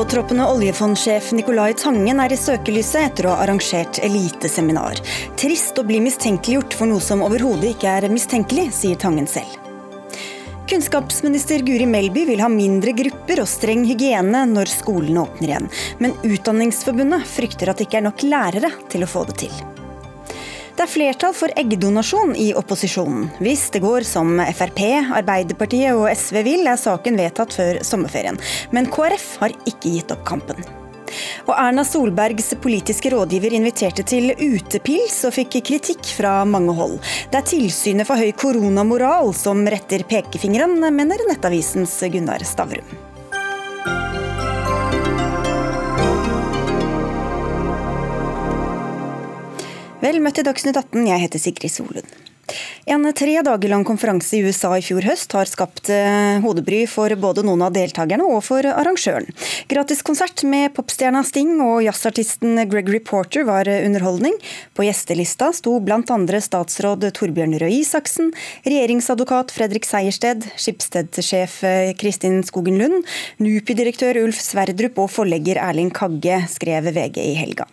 Påtroppende oljefondsjef Nicolai Tangen er i søkelyset etter å ha arrangert eliteseminar. Trist å bli mistenkeliggjort for noe som overhodet ikke er mistenkelig, sier Tangen selv. Kunnskapsminister Guri Melby vil ha mindre grupper og streng hygiene når skolene åpner igjen. Men Utdanningsforbundet frykter at det ikke er nok lærere til å få det til. Det er flertall for eggdonasjon i opposisjonen. Hvis det går som Frp, Arbeiderpartiet og SV vil, er saken vedtatt før sommerferien. Men KrF har ikke gitt opp kampen. Og Erna Solbergs politiske rådgiver inviterte til utepils og fikk kritikk fra mange hold. Det er tilsynet for høy koronamoral som retter pekefingeren, mener Nettavisens Gunnar Stavrum. Vel møtt i Dagsnytt 18, jeg heter Sigrid Solund. En tre dager lang konferanse i USA i fjor høst har skapt eh, hodebry for både noen av deltakerne og for arrangøren. Gratiskonsert med popstjerna Sting og jazzartisten Gregory Porter var underholdning. På gjestelista sto bl.a. statsråd Torbjørn Røe Isaksen, regjeringsadvokat Fredrik Sejersted, Skipsted-sjef eh, Kristin Skogen Lund, NUPI-direktør Ulf Sverdrup og forlegger Erling Kagge, skrev VG i helga.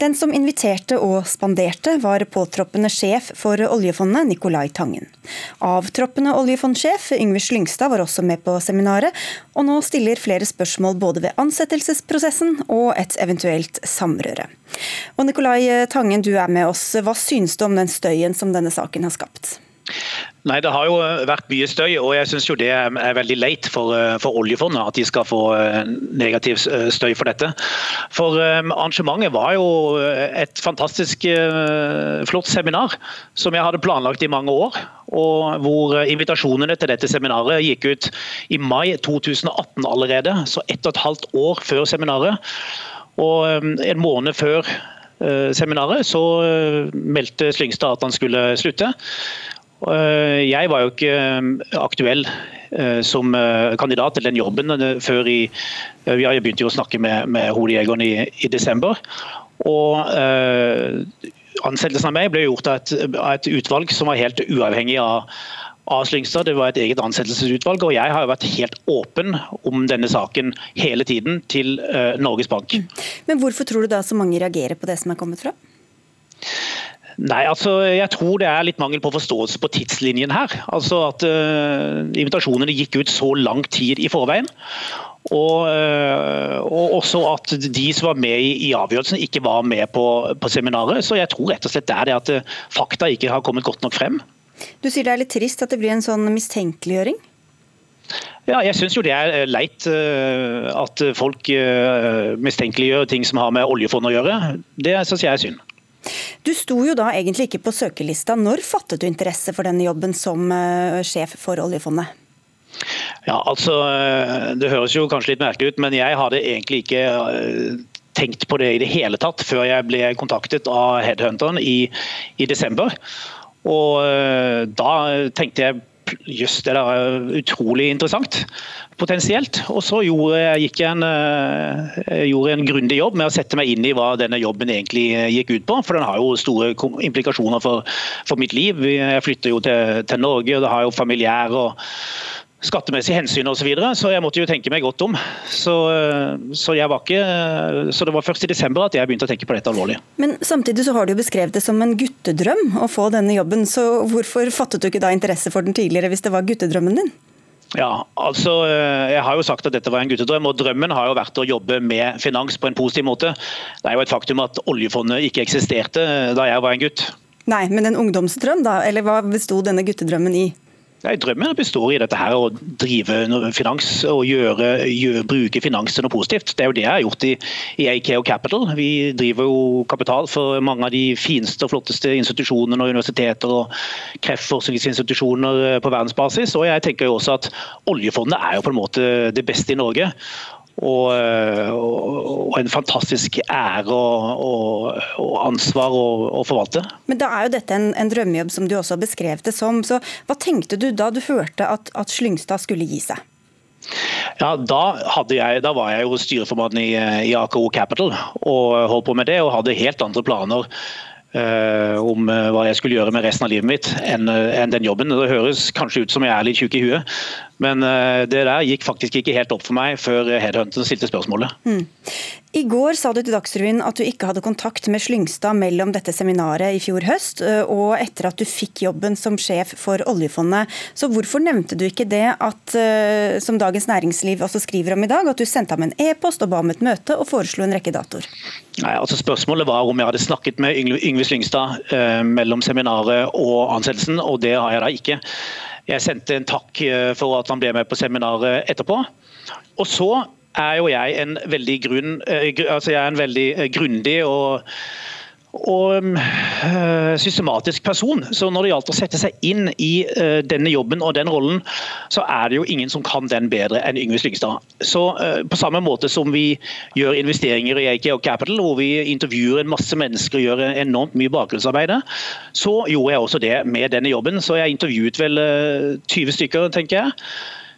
Den som inviterte og spanderte, var påtroppende sjef for oljefondet Nicolai Tangen. Avtroppende oljefondsjef Yngve Slyngstad var også med på seminaret, og nå stiller flere spørsmål både ved ansettelsesprosessen og et eventuelt samrøre. Og Nicolai Tangen, du er med oss. Hva synes du om den støyen som denne saken har skapt? Nei, Det har jo vært mye støy, og jeg syns det er veldig leit for, eh, for, oljefondet at de skal få eh, negativ eh, støy for dette. For Arrangementet var jo et fantastisk flott seminar som jeg hadde planlagt i mange år. og Hvor invitasjonene til dette seminaret gikk ut i mai 2018 allerede, så ett og et halvt år før seminaret. Og en måned før seminaret så meldte Slyngstad at han skulle slutte. Eh, jeg var jo ikke eh, aktuell eh, som kandidat til den jobben før i Vi begynte jo å snakke med, med hovedjegeren i, i, desember. Og Ansettelsen av meg ble gjort av et, av et, utvalg som var helt uavhengig av, Slyngstad. Det var et eget ansettelsesutvalg, og jeg har vært helt åpen om denne saken hele tiden til Norges Bank. Men hvorfor tror du da så mange reagerer på det som er kommet fra? Nei, altså jeg tror det er litt mangel på forståelse på tidslinjen her. Altså at uh, Invitasjonene gikk ut så lang tid i forveien. Og, uh, og, også at de som var med i, i avgjørelsen, ikke var med på, på, seminaret. Så jeg tror rett og slett det er det at uh, fakta ikke har kommet godt nok frem. Du sier det er litt trist at det blir en sånn mistenkeliggjøring? Ja, jeg syns jo det er leit at folk mistenkeliggjør ting som har med oljefondet å gjøre. Det syns jeg er synd. Du sto jo da egentlig ikke på søkelista. Når fattet du interesse for denne jobben som uh, sjef for oljefondet? Ja, altså, eh, Det høres jo kanskje litt merkelig ut, men jeg hadde egentlig ikke uh, tenkt på det i det hele tatt før jeg ble kontaktet av headhunteren i, i desember. Og da tenkte jeg jøss, det er utrolig interessant potensielt. Og så gjorde, jeg en, eh, gjorde en grundig jobb med å sette meg inn i hva denne jobben egentlig gikk ut på. For den har jo store implikasjoner for, for mitt liv. Jeg flytter jo til, til Norge, og det har jo familiær og skattemessige hensyn osv. Så, videre, så jeg måtte jo tenke meg godt om. Så, så, jeg var ikke, så, det var først i desember at jeg begynte å tenke på dette alvorlig. Men samtidig så har du jo beskrevet det som en guttedrøm å få denne jobben. Så hvorfor fattet du ikke da interesse for den tidligere hvis det var guttedrømmen din? Ja, altså eh, Jeg har jo sagt at dette var en guttedrøm, og drømmen har jo vært å jobbe med finans på en positiv måte. Det er jo et faktum at oljefondet ikke eksisterte da jeg var en gutt. Nei, men en ungdomsdrøm, da? Eller hva besto denne guttedrømmen i? Nei, drømmen består i dette her å drive finans og gjøre, gjøre, bruke finans til noe positivt. Det er jo det jeg har gjort i, i AK Capital. Vi driver jo kapital for mange av de fineste og flotteste institusjonene og universiteter og kreftforskningsinstitusjoner på verdensbasis. Og jeg tenker jo også at oljefondet er jo på en måte det beste i Norge. Og, og, en fantastisk ære og, og ansvar å, forvalte. Men da er jo dette en, en, drømmejobb som du også har beskrevet det som. Så hva tenkte du da du hørte at, at Slyngstad skulle gi seg? Ja, da, jeg, da, var jeg jo styreformann i, i AKO Capital og holdt på med det, og hadde helt andre planer uh, om uh, hva jeg skulle gjøre med resten av livet mitt enn en den jobben. Det høres kanskje ut som jeg er litt tjukk i huet, Men det der gikk faktisk ikke helt opp for meg før headhunteren stilte spørsmålet. Mm. I går sa du til Dagsrevyen at du ikke hadde kontakt med Slyngstad mellom dette seminaret i fjor høst og etter at du fikk jobben som sjef for oljefondet. Så hvorfor nevnte du ikke det at, som Dagens Næringsliv også skriver om i dag, at du sendte ham en e-post og ba om et møte og foreslo en rekke datoer? Nei, altså Spørsmålet var om jeg hadde snakket med Yngve Slyngstad eh, mellom seminaret og ansettelsen, og det har jeg da ikke. Jeg sendte en takk eh, for at han ble med på seminaret etterpå. Og så er jo jeg en veldig grunn, eh, altså jeg er en veldig eh, grundig og og øh, systematisk person. Så når det gjaldt å sette seg inn i øh, denne jobben og den rollen, så er det jo ingen som kan den bedre enn Yngve Slyngstad. Så øh, på samme måte som vi gjør investeringer i AKO Capital, hvor vi intervjuer en masse mennesker og gjør enormt mye bakgrunnsarbeid, så gjorde jeg også det med denne jobben. Så jeg intervjuet vel 20 stykker, tenker jeg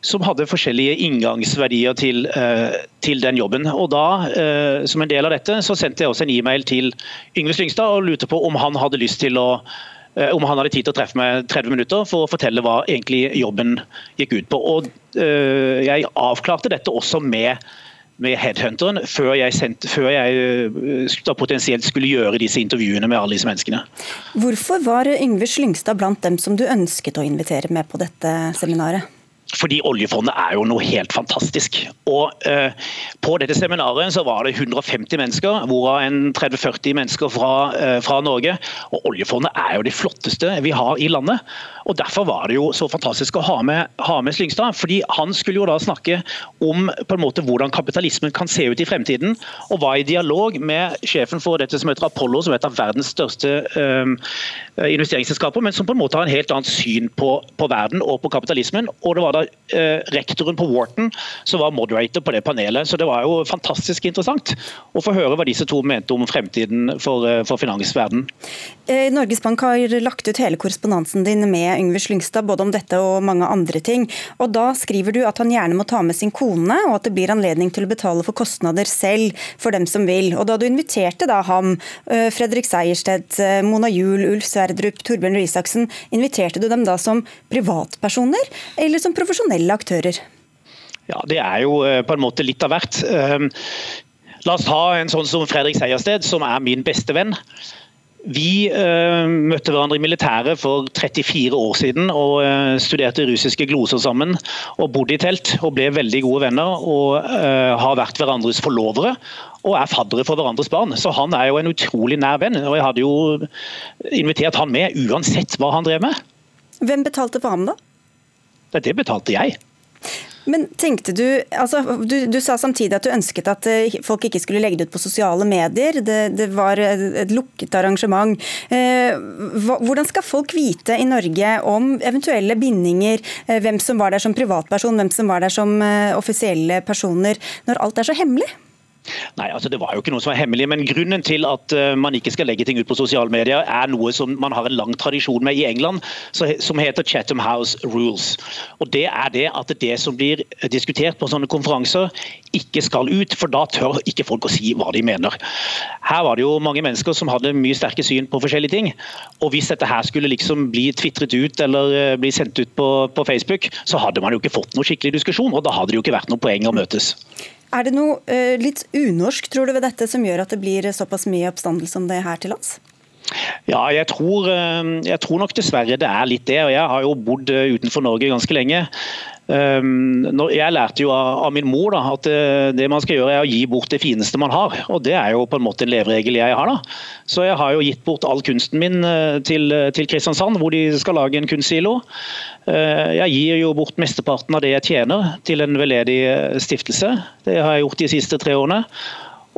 som hadde forskjellige inngangsverdier til, eh, til, den jobben. Og da, eh, Som en del av dette så sendte jeg også en e-mail til Yngve Slyngstad og lurte på om han hadde lyst til å eh, om han hadde tid til å treffe meg 30 minutter for å fortelle hva egentlig jobben gikk ut på. Og Jeg avklarte dette også med, med headhunteren før jeg, sendt, før jeg potensielt skulle gjøre disse intervjuene med alle disse menneskene. Hvorfor var Yngve Slyngstad blant dem som du ønsket å invitere med på dette seminaret? Fordi oljefondet er jo noe helt fantastisk. Og eh, På dette seminaret så var det 150 mennesker, hvorav en 30-40 mennesker fra, eh, fra, Norge. Og Oljefondet er jo det flotteste vi har i landet. og Derfor var det jo så fantastisk å ha med, ha med Slyngstad. fordi Han skulle jo da snakke om på en måte hvordan kapitalismen kan se ut i fremtiden. Og var i dialog med sjefen for dette som heter Apollo, som er et av verdens største eh, investeringsselskaper, men som på en måte har en helt annet syn på, på verden og på kapitalismen. og det var da eh, rektoren på Wharton som var moderator på det panelet. Så det var jo fantastisk interessant å få høre hva disse to mente om fremtiden for, eh, for finansverdenen. Eh, Norges Bank har lagt ut hele korrespondansen din med Yngve Slyngstad, både om dette og mange andre ting. Og Da skriver du at han gjerne må ta med sin kone, og at det blir anledning til å betale for kostnader selv for dem som vil. Og Da du inviterte da ham, Fredrik Sejersted, Mona Juel, Ulf Sverdrup, Torbjørn Røe inviterte du dem da som privatpersoner eller som profesjonelle? Profesjonelle aktører? Ja, Det er jo eh, på en måte litt av hvert. Ehm, la oss ta en sånn som Fredrik Sejersted, som er min beste venn. Vi uh, møtte hverandre i militæret for 34 år siden og uh, studerte russiske gloser sammen. og Bodde i telt og ble veldig gode venner og uh, har vært hverandres forlovere. Og er faddere for hverandres barn. Så han er jo en utrolig nær venn. og Jeg hadde jo invitert han med uansett hva han drev med. Hvem betalte for ham, da? Det betalte jeg. Men tenkte du, altså, du, du, sa samtidig at du ønsket at eh, folk ikke skulle legge det ut på sosiale medier. Det, det var et lukket arrangement. Eh, hvordan skal folk vite i Norge om eventuelle bindinger, eh, hvem som var der som privatperson, hvem som var der som offisielle personer, når alt er så hemmelig? Nei, altså Det var jo ikke noe som var hemmelig, men grunnen til at uh, man ikke skal legge ting ut på sosiale medier, er noe som man har en lang tradisjon med i England, som heter Chatham House Rules. Og Det er det at det som blir diskutert på sånne konferanser, ikke skal ut, for da tør ikke folk å si hva de mener. Her var det jo mange mennesker som hadde mye sterke syn på forskjellige ting. Og hvis dette her skulle liksom bli tvitret ut eller uh, bli sendt ut på, på Facebook, så hadde man jo ikke fått noe skikkelig diskusjon, og da hadde det jo ikke vært noe poeng å møtes. Er det noe uh, litt unorsk tror du, ved dette som gjør at det blir såpass mye oppstandelse om det her til lands? Ja, jeg tror, eh, jeg tror, nok dessverre det er litt det. og Jeg har jo bodd eh, utenfor Norge ganske lenge. Ehm, jeg lærte jo av min mor da, at eh, det man skal gjøre er å gi bort det fineste man har. og Det er jo på en måte en leveregel jeg har. da. Så jeg har jo gitt bort all kunsten min eh, til, til Kristiansand, hvor de skal lage en kunstsilo. Eh, jeg gir jo bort mesteparten av det jeg tjener til en veldedig stiftelse. Det har jeg gjort de siste tre årene.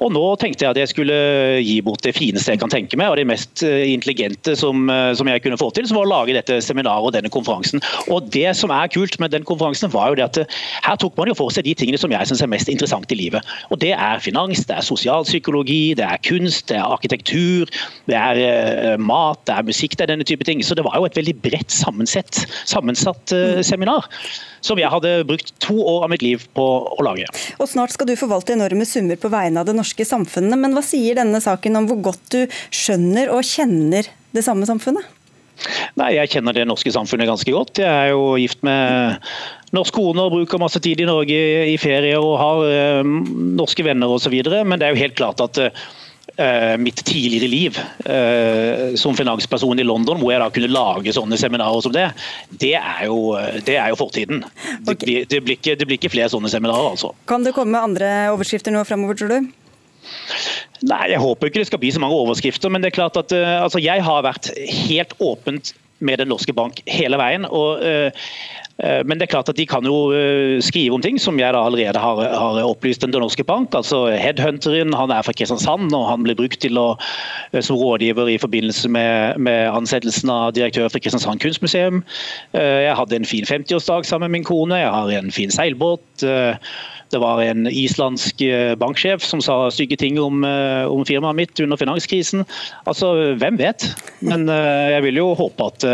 Og nå tenkte jeg at jeg skulle gi bort det fineste jeg kan tenke meg, og det mest eh, intelligente som, eh, som jeg kunne få til, som var å lage dette seminaret og denne konferansen. Og Det som er kult med den konferansen, var jo det at eh, her tok man jo for seg de tingene som jeg syns er mest interessant i livet. Og Det er finans, det er sosialpsykologi, det er kunst, det er arkitektur, det er mat, det er musikk, det er denne type ting. Så det var jo et veldig bredt sammensatt, sammensatt seminar som jeg hadde brukt to år av mitt liv på å lage. Og Snart skal du forvalte enorme summer på vegne av det norske samfunnet, men hva sier denne saken om hvor godt du skjønner og kjenner det samme samfunnet? Nei, Jeg kjenner det norske samfunnet ganske godt. Jeg er jo gift med norsk kone og bruker masse tid i Norge i ferie og har eh, norske venner osv. Men det er jo helt klart at eh, mitt tidligere liv eh, som finansperson i London, hvor jeg da kunne lage sånne seminarer som det, det er jo, det er jo fortiden. Det, det, blir ikke, det, blir ikke, flere sånne seminarer, altså. Kan det komme andre overskrifter nå framover, tror du? Nei, Jeg håper ikke det skal bli så mange overskrifter. Men det er klart at uh, altså, jeg har vært helt åpent med Den norske bank hele veien. og uh, men det er klart at de kan jo skrive om ting som jeg da allerede har, har opplyst Den norske bank. altså Headhunteren han er fra Kristiansand og han ble brukt til å, som rådgiver i forbindelse med, med ansettelsen av direktør for Kristiansand kunstmuseum. Jeg hadde en fin 50-årsdag sammen med min kone, jeg har en fin seilbåt. Det var en islandsk eh, banksjef som sa stygge ting om, eh, om firmaet mitt under finanskrisen. Altså, hvem vet? Men eh, jeg vil jo håpe at,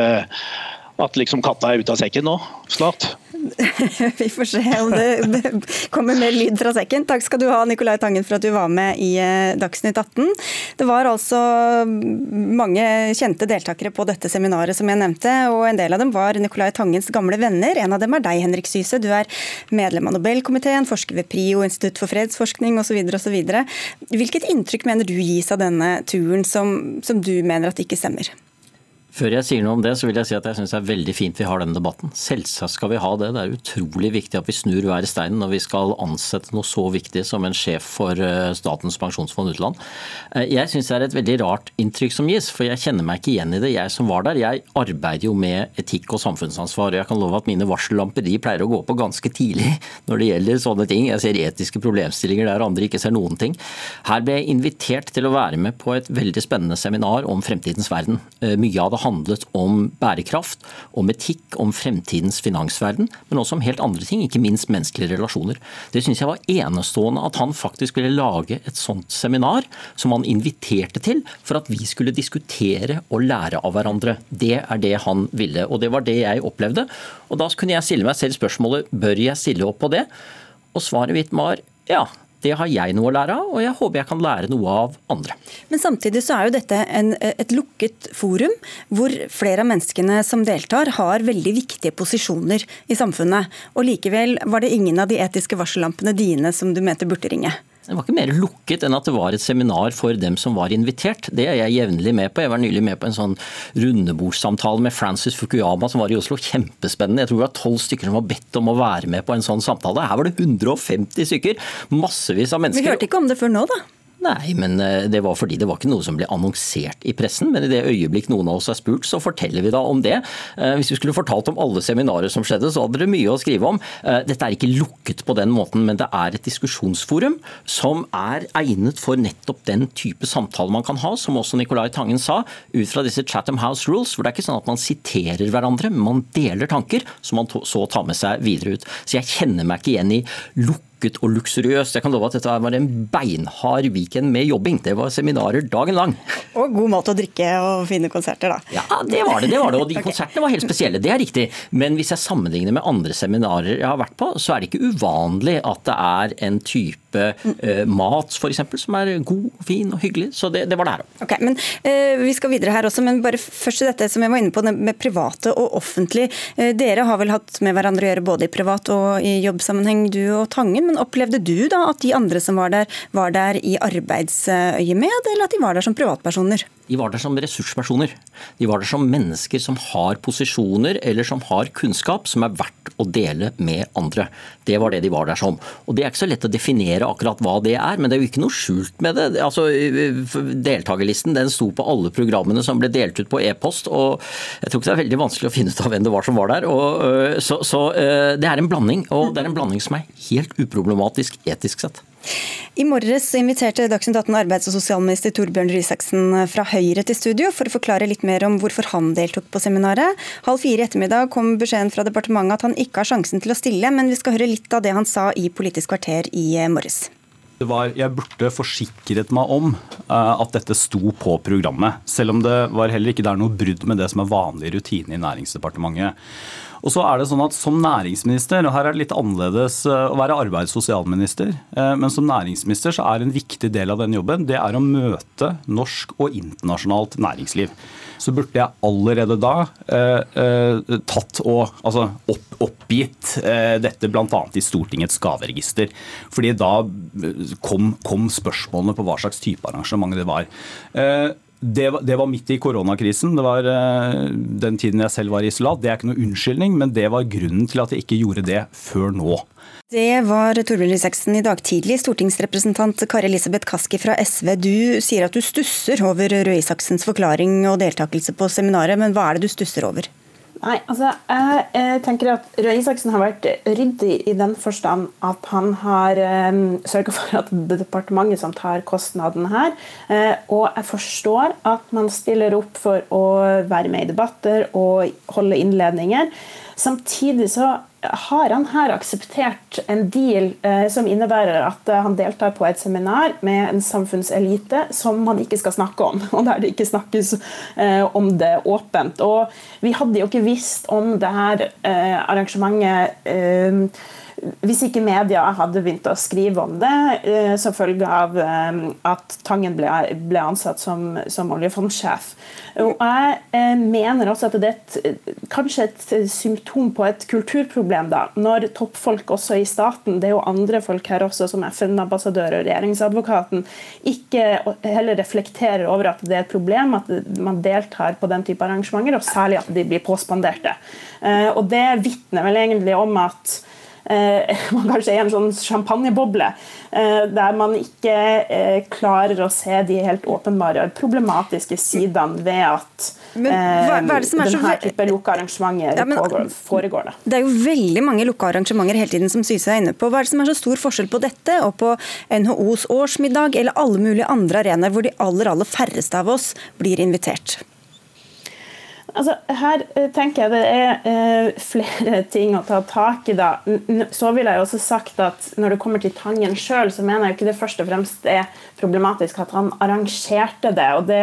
at liksom katta er ute av sekken nå, snart. Vi får se om det, det, kommer mer lyd fra sekken. Takk skal du ha, Nicolai Tangen, for at du var med i eh, Dagsnytt 18. Det var altså mange kjente deltakere på dette seminaret som jeg nevnte, og en del av dem var Nicolai Tangens gamle venner. En av dem er deg, Henrik Syse. Du er medlem av Nobelkomiteen, forsker ved PRIO, Institutt for fredsforskning osv. osv. Hvilket inntrykk mener du gis av denne turen som, som du mener at ikke stemmer? Før jeg sier noe om det, så vil jeg si at jeg syns det er veldig fint vi har denne debatten. Selvsagt skal vi ha det. Det er utrolig viktig at vi snur hver stein når vi skal ansette noe så viktig som en sjef for eh, Statens pensjonsfond utland. Eh, jeg syns det er et veldig rart inntrykk som gis, for jeg kjenner meg ikke igjen i det. Jeg som var der, jeg arbeider jo med etikk og samfunnsansvar. og Jeg kan love at mine varsellamper de pleier å gå på ganske tidlig når det gjelder sånne ting. Jeg ser etiske problemstillinger der andre ikke ser noen ting. Her ble jeg invitert til å være med på et veldig spennende seminar om fremtidens verden. Eh, mye av det handlet om bærekraft, om etikk, om fremtidens finansverden, men også om helt andre ting, ikke minst menneskelige relasjoner. Det syns jeg var enestående at han faktisk ville lage et sånt seminar som han inviterte til for at vi skulle diskutere og lære av hverandre. Det er det han ville, og det var det jeg opplevde. Og da kunne jeg stille meg selv spørsmålet bør jeg stille opp på det? Og svaret mitt var ja, det har jeg noe å lære av, og jeg håper jeg kan lære noe av andre. Men samtidig så er jo dette en, et lukket forum, hvor flere av menneskene som deltar, har veldig viktige posisjoner i samfunnet. Og likevel var det ingen av de etiske varsellampene dine som du mente burde ringe. Det var ikke mer lukket enn at det var et seminar for dem som var invitert. Det er jeg jevnlig med på. Jeg var nylig med på en sånn rundebordssamtale med Francis Fukuyama som var i Oslo. Kjempespennende. Jeg tror det var tolv stykker som var bedt om å være med på en sånn samtale. Her var det 150 stykker. Massevis av mennesker. Vi hørte ikke om det før nå, da? Nei, men eh, det var fordi det var ikke noe som ble annonsert i pressen. Men i det øyeblikk noen av oss er spurt, så forteller vi da om det. Eh, hvis vi skulle fortalt om alle seminarer som skjedde, så hadde dere mye å skrive om. Eh, dette er ikke lukket på den måten, men det er et diskusjonsforum som er egnet for nettopp den type samtale man kan ha, som også Nicolai Tangen sa, ut fra disse Chatham House Rules, hvor det er ikke sånn at man siterer hverandre, men man deler tanker som man så tar med seg videre ut. Så jeg kjenner meg ikke igjen i lukket lukket og luksuriøst. Jeg kan love at dette var en beinhard weekend med jobbing. Det var seminarer dagen lang. Og god mat å drikke og fine konserter, da. Ja, det var det. det var det. Og de okay. konsertene var helt spesielle, det er riktig. Men hvis jeg sammenligner med andre seminarer jeg har vært på, så er det ikke uvanlig at det er en type uh, mat f.eks. som er god, fin og hyggelig. Så det, det var det her òg. Okay, men uh, vi skal videre her også, men bare først til dette som jeg var inne på med private og offentlig. Uh, dere har vel hatt med hverandre å gjøre både i privat og i jobbsammenheng, du og Tangen. Men opplevde du da at de andre som var der, var der i arbeidsøyemed, eller at de var der som privatpersoner? De var der som ressurspersoner. De var der som mennesker som har posisjoner eller som har kunnskap som er verdt å dele med andre. Det var det de var der som. Og Det er ikke så lett å definere akkurat hva det er, men det er jo ikke noe skjult med det. Altså, Deltakerlisten sto på alle programmene som ble delt ut på e-post, og jeg tror ikke det er veldig vanskelig å finne ut av hvem det var som var der. Og, øh, så, så øh, det er en blanding, og det er en blanding som er helt uproblematisk etisk sett. I morges inviterte Dagsnytt 18 arbeids- og sosialminister Torbjørn Røe Isaksen fra Høyre til studio for å forklare litt mer om hvorfor han deltok på seminaret. Halv fire i ettermiddag kom beskjeden fra departementet at han ikke har sjansen til å stille, men vi skal høre litt av det han sa i Politisk kvarter i morges. Var, jeg burde forsikret meg om uh, at dette sto på programmet. Selv om det var heller ikke der noe brudd med det som er vanlig rutine i Næringsdepartementet. Og så er det sånn at Som næringsminister, og her er det litt annerledes eh, å være arbeids- og sosialminister, eh, men som næringsminister så er en viktig del av den jobben det er å møte norsk og internasjonalt næringsliv. Så burde jeg allerede da eh, tatt og altså opp, oppgitt dette bl.a. i Stortingets gaveregister. Fordi da kom, kom, spørsmålene på hva slags type arrangement det var. Eh, det det var, midt i koronakrisen. Det var uh, den tiden jeg selv var i isolat. Det er ikke noe unnskyldning, men det var grunnen til at jeg ikke gjorde det før nå. Det var Torbjørn Isaksen i dag tidlig. Stortingsrepresentant Kari Elisabeth Kaski fra SV. Du sier at du stusser over Røe Isaksens forklaring og deltakelse på seminaret, men hva er det du stusser over? Nei, altså, jeg, jeg tenker at Røe Isaksen har vært ryddig i den forstand at han har um, eh, sørga for at det er departementet som tar kostnaden her. Uh, og jeg forstår at man stiller opp for å være med i debatter og holde innledninger. Samtidig så har han her akseptert en deal eh, som innebærer at eh, han deltar på et seminar med en samfunnselite som man ikke skal snakke om, og der det ikke snakkes eh, om det åpent. Og vi hadde jo ikke visst om det her eh, arrangementet eh, hvis ikke media hadde begynt å skrive om det eh, som følge av eh, at Tangen ble, ble ansatt som, som oljefondsjef. Og jeg eh, mener også at det er et, kanskje et symptom på et kulturproblem. da, Når toppfolk også i staten, det er jo andre folk her også, som FN-ambassadør og regjeringsadvokaten, ikke heller reflekterer over at det er et problem at man deltar på den type arrangementer, og særlig at de blir påspanderte. Og Det vitner vel egentlig om at man kanskje er en sånn champagneboble, eh, der man ikke eh, klarer å se de helt åpenbare problematiske sidene ved at men, hva, hva denne type lukka arrangementer ja, foregår. Da. Det er jo veldig mange lukka arrangementer hele tiden som Syse er inne på. Hva er det som er så stor forskjell på dette og på NHOs årsmiddag eller alle mulige andre arenaer hvor de aller, aller færreste av oss blir invitert? Altså, her eh, tenker jeg det er uh, flere ting å ta tak i. da. Så vil jeg også sagt at Når det kommer til Tangen sjøl, så mener jeg ikke det først og fremst er problematisk at han arrangerte det. og Det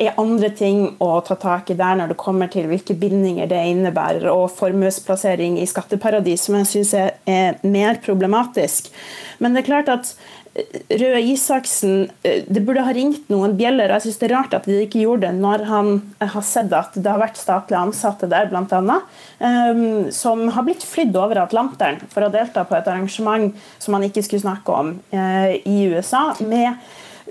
er andre ting å ta tak i der når det kommer til hvilke bindinger det innebærer, og formuesplassering i skatteparadis, som jeg syns er mer problematisk. Men det er klart at Røe Isaksen eh, Det burde ha ringt noen bjeller. Jeg syns det er rart at de ikke gjorde det når han har sett at det har vært statlige ansatte der, bl.a., um, ehm, som har blitt flydd over Atlanteren for å delta på et arrangement som man ikke skulle snakke om uh, i USA. med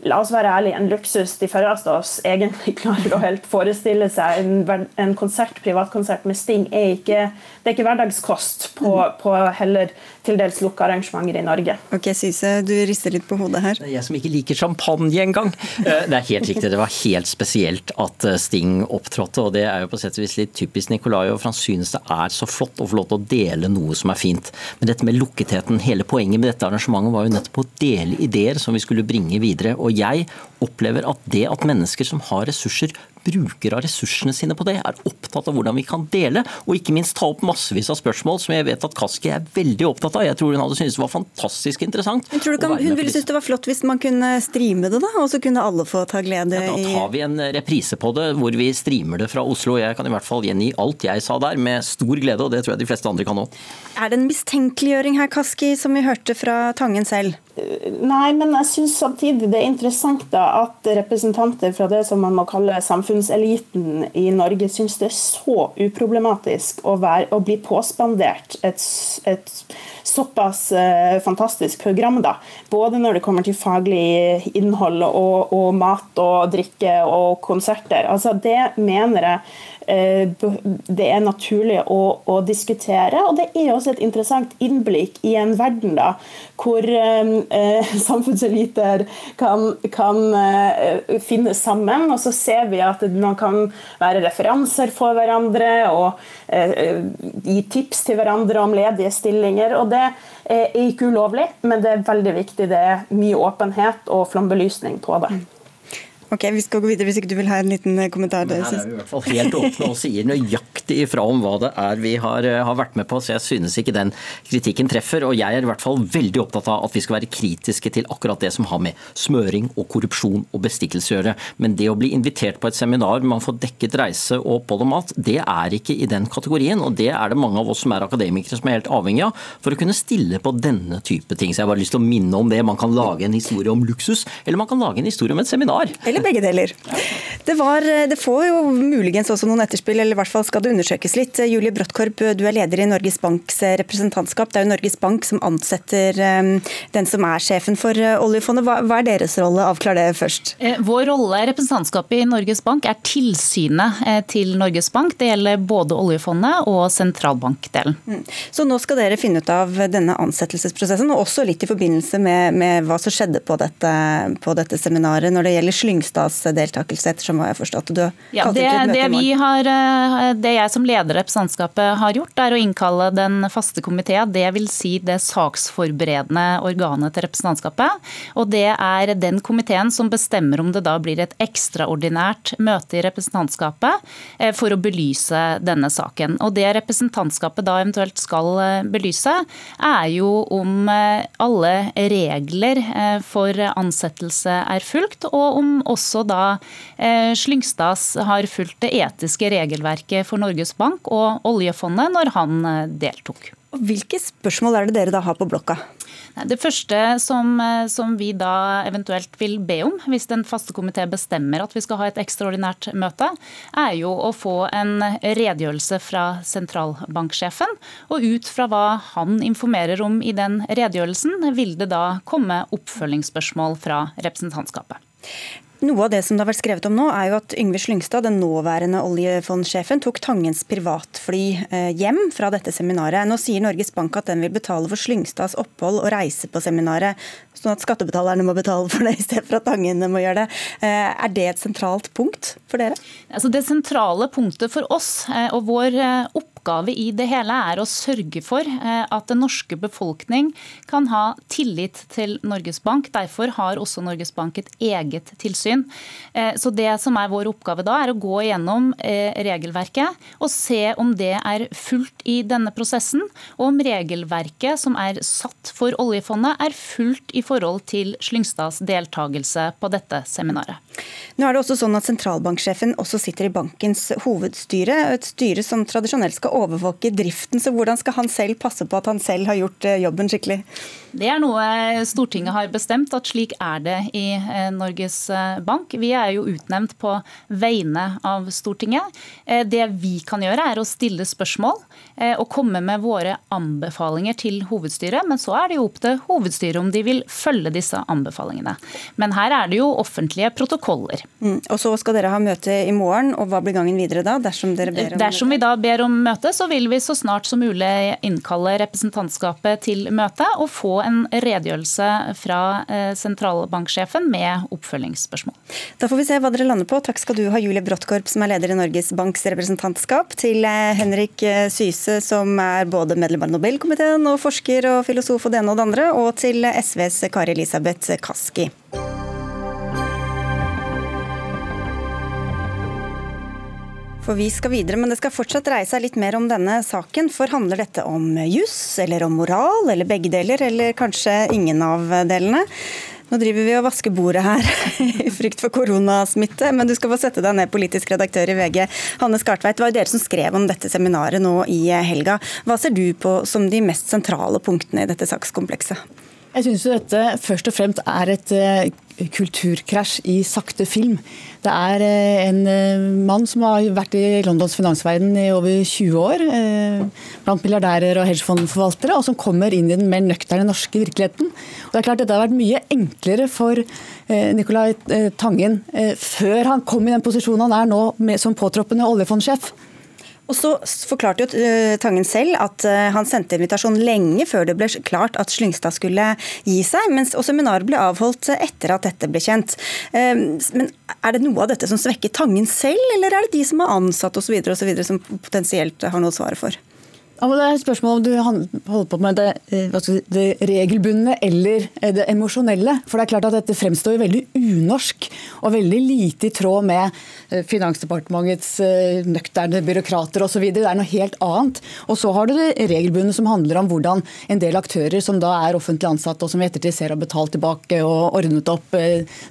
la oss være ærlige, en luksus de færreste av oss egentlig klarer å helt forestille seg. En, en konsert, privatkonsert med Sting er ikke, det er ikke hverdagskost på, på heller til dels lukka arrangementer i Norge. Ok, Syse, du rister litt på hodet her. Det er jeg som ikke liker champagne engang. Eh, det er helt riktig, det var helt spesielt at eh, Sting opptrådte. Og det er jo på sett og vis litt typisk Nicolai, for han synes det er så flott å få lov til å dele noe som er fint. Men dette med lukketheten, hele poenget med dette arrangementet var jo nettopp å dele ideer som vi skulle bringe videre. Og jeg opplever at det at mennesker som har ressurser, bruker av ressursene sine på det, er opptatt av hvordan vi kan dele, og ikke minst ta opp massevis av spørsmål som jeg vet at Kaski er veldig opptatt av. Jeg tror hun hadde syntes det var fantastisk interessant. Men tror du kan, Hun ville synes det var flott hvis man kunne streame det, da? Og så kunne alle få ta glede i ja, Da tar vi en reprise på det hvor vi streamer det fra Oslo. Jeg kan i hvert fall gjengi alt jeg sa der med stor glede, og det tror jeg de fleste andre kan òg. Er det en mistenkeliggjøring her, Kaski, som vi hørte fra Tangen selv? Nei, men jeg syns samtidig det er interessant da, at representanter fra det som man må kalle samfunnseliten i Norge, syns det er så uproblematisk å, være, å bli påspandert et, et såpass eh, fantastisk program. da. Både når det kommer til faglig innhold og, og mat og drikke og konserter. Altså, det mener jeg det er naturlig å, å, diskutere. Og det er også et interessant innblikk i en verden da, hvor eh, eh samfunnseliter kan, kan eh, finne sammen. Og så ser vi at man kan være referanser for hverandre og eh, gi tips til hverandre om ledige stillinger. og det er ikke ulovlig, men det er veldig viktig. Det er mye åpenhet og flambelysning på det. Ok, Vi skal gå videre hvis ikke du vil ha en liten eh, kommentar. Men her er vi i hvert fall helt åpne og sier nøyaktig ifra om hva det er vi har, eh, har, vært med på. Så jeg synes ikke den kritikken treffer. Og jeg er i hvert fall veldig opptatt av at vi skal være kritiske til akkurat det som har med smøring og korrupsjon og bestikkelse å gjøre. Men det å bli invitert på et seminar man får dekket reise og opphold og mat, det er ikke i den kategorien. Og det er det mange av oss som er akademikere som er helt avhengig av for å kunne stille på denne type ting. Så jeg har bare lyst til å minne om det. Man kan lage en historie om luksus, eller man kan lage en historie om et seminar. Eller begge deler. Det, var, det, får jo muligens også noen etterspill, eller i hvert fall skal det undersøkes litt. Julie Bråttkorp, du er leder i Norges Banks representantskap. Det er jo Norges Bank som ansetter den som er sjefen for oljefondet. Hva, hva er deres rolle? Avklar det først. Eh, vår rolle, representantskapet i Norges Bank, er tilsynet eh, til Norges Bank. Det gjelder både oljefondet og sentralbankdelen. Mm. Så nå skal dere finne ut av denne ansettelsesprosessen, og også litt i forbindelse med, med hva som skjedde på dette, på dette seminaret når det gjelder Slyngstads deltakelse, ettersom hva jeg har forstått. Du ja, det, det, vi har, eh, det jeg som leder representantskapet har gjort, er å innkalle den faste komité, dvs. Si det saksforberedende organet til representantskapet. Og det er den komiteen som bestemmer om det da blir et ekstraordinært møte i representantskapet eh, for å belyse denne saken. Og det representantskapet da eventuelt skal eh, belyse, er jo om alle regler for ansettelse er fulgt, og om også da eh, Slyngstads har fulgt det etiske regelverket for Norges Bank og oljefondet når han eh, deltok. Hvilke spørsmål er det dere da har på blokka? Det første som, eh, som, vi da eventuelt vil be om, hvis den faste komité bestemmer at vi skal ha et ekstraordinært møte, er jo å få en redegjørelse fra sentralbanksjefen. Og ut fra hva han informerer om i den redegjørelsen, vil det da komme oppfølgingsspørsmål fra representantskapet. Noe av det som det har vært skrevet om nå, er jo at Yngve Slyngstad, den nåværende oljefondsjefen, tok Tangens privatfly eh, hjem fra dette seminaret. Nå sier Norges Bank at den vil betale for Slyngstads opphold og reise på seminaret, sånn at skattebetalerne må betale for det i stedet for at Tangen må gjøre det. Eh, er det et sentralt punkt for dere? Altså det sentrale punktet for oss eh, og vår oppgave oppgave i det hele er å sørge for eh, at den norske befolkning kan ha tillit til Norges Bank. Derfor har også Norges Bank et eget tilsyn. Eh, så Det som er vår oppgave da, er å gå igjennom eh, regelverket og se om det er fullt i denne prosessen, og om regelverket som er satt for oljefondet, er fullt i forhold til Slyngstads deltakelse på dette seminaret. Nå er det også sånn at Sentralbanksjefen også sitter i bankens hovedstyre, et styre som tradisjonelt skal overvåke driften. Så hvordan skal han selv passe på at han selv har gjort eh, jobben skikkelig? Det er noe Stortinget har bestemt, at slik er det i eh, Norges eh, Bank. Vi er jo utnevnt på vegne av Stortinget. Det vi kan gjøre, er å stille spørsmål og komme med våre anbefalinger til hovedstyret. Men så er det jo opp til hovedstyret om de vil følge disse anbefalingene. Men her er det jo offentlige protokoller. Mm. Og så skal dere ha møte i morgen, og hva blir gangen videre da? Dersom dere ber om Dersom vi da ber om møte, så vil vi så snart som mulig innkalle representantskapet til møte og få en redegjørelse fra eh, sentralbanksjefen med oppfølgingsspørsmål. Da får vi se hva dere lander på. Takk skal du ha, Julie Brottkorp, som er leder i Norges Banks representantskap, til eh, Henrik eh, Syse, som er både medlem av Nobelkomiteen og forsker og filosof og det ene og det andre, og til SVs Kari Elisabeth Kaski. For vi skal videre, men det skal fortsatt dreie seg litt mer om denne saken. For handler dette om juss, eller om moral, eller begge deler, eller kanskje ingen av delene? Nå driver vi og vasker bordet her i frykt for koronasmitte, men du skal få sette deg ned, politisk redaktør i VG. Hanne Skartveit, det var jo dere som skrev om dette seminaret nå i helga. Hva ser du på som de mest sentrale punktene i dette sakskomplekset? Jeg syns dette først og fremst er et eh, kulturkrasj i sakte film. Det er eh, en eh, mann som har vært i Londons finansverden i over 20 år, blant milliardærer og hedgefondforvaltere, og som kommer inn i den mer nøkterne norske virkeligheten. Og det er klart Dette har vært mye enklere for Nicolai Tangen før han kom i den posisjonen han er nå som påtroppende oljefondsjef. Og så forklarte jo uh, Tangen selv at uh, han sendte invitasjon lenge før det ble klart at Slyngstad skulle gi seg, mens, og seminaret ble avholdt etter at dette ble kjent. Uh, men er det noe av dette som svekker Tangen selv, eller er det de som er ansatt osv. som potensielt har noe å svare for? Det er et spørsmål om du holder på med det, eh, det regelbundne eller eh, det emosjonelle. For det er klart at dette fremstår veldig unorsk og veldig lite i tråd med eh, Finansdepartementets nøkterne byråkrater osv. Det er noe helt annet. Og så har du det regelbundne som handler om hvordan en del aktører som da er offentlig ansatte og som i ettertid ser har betalt tilbake og ordnet opp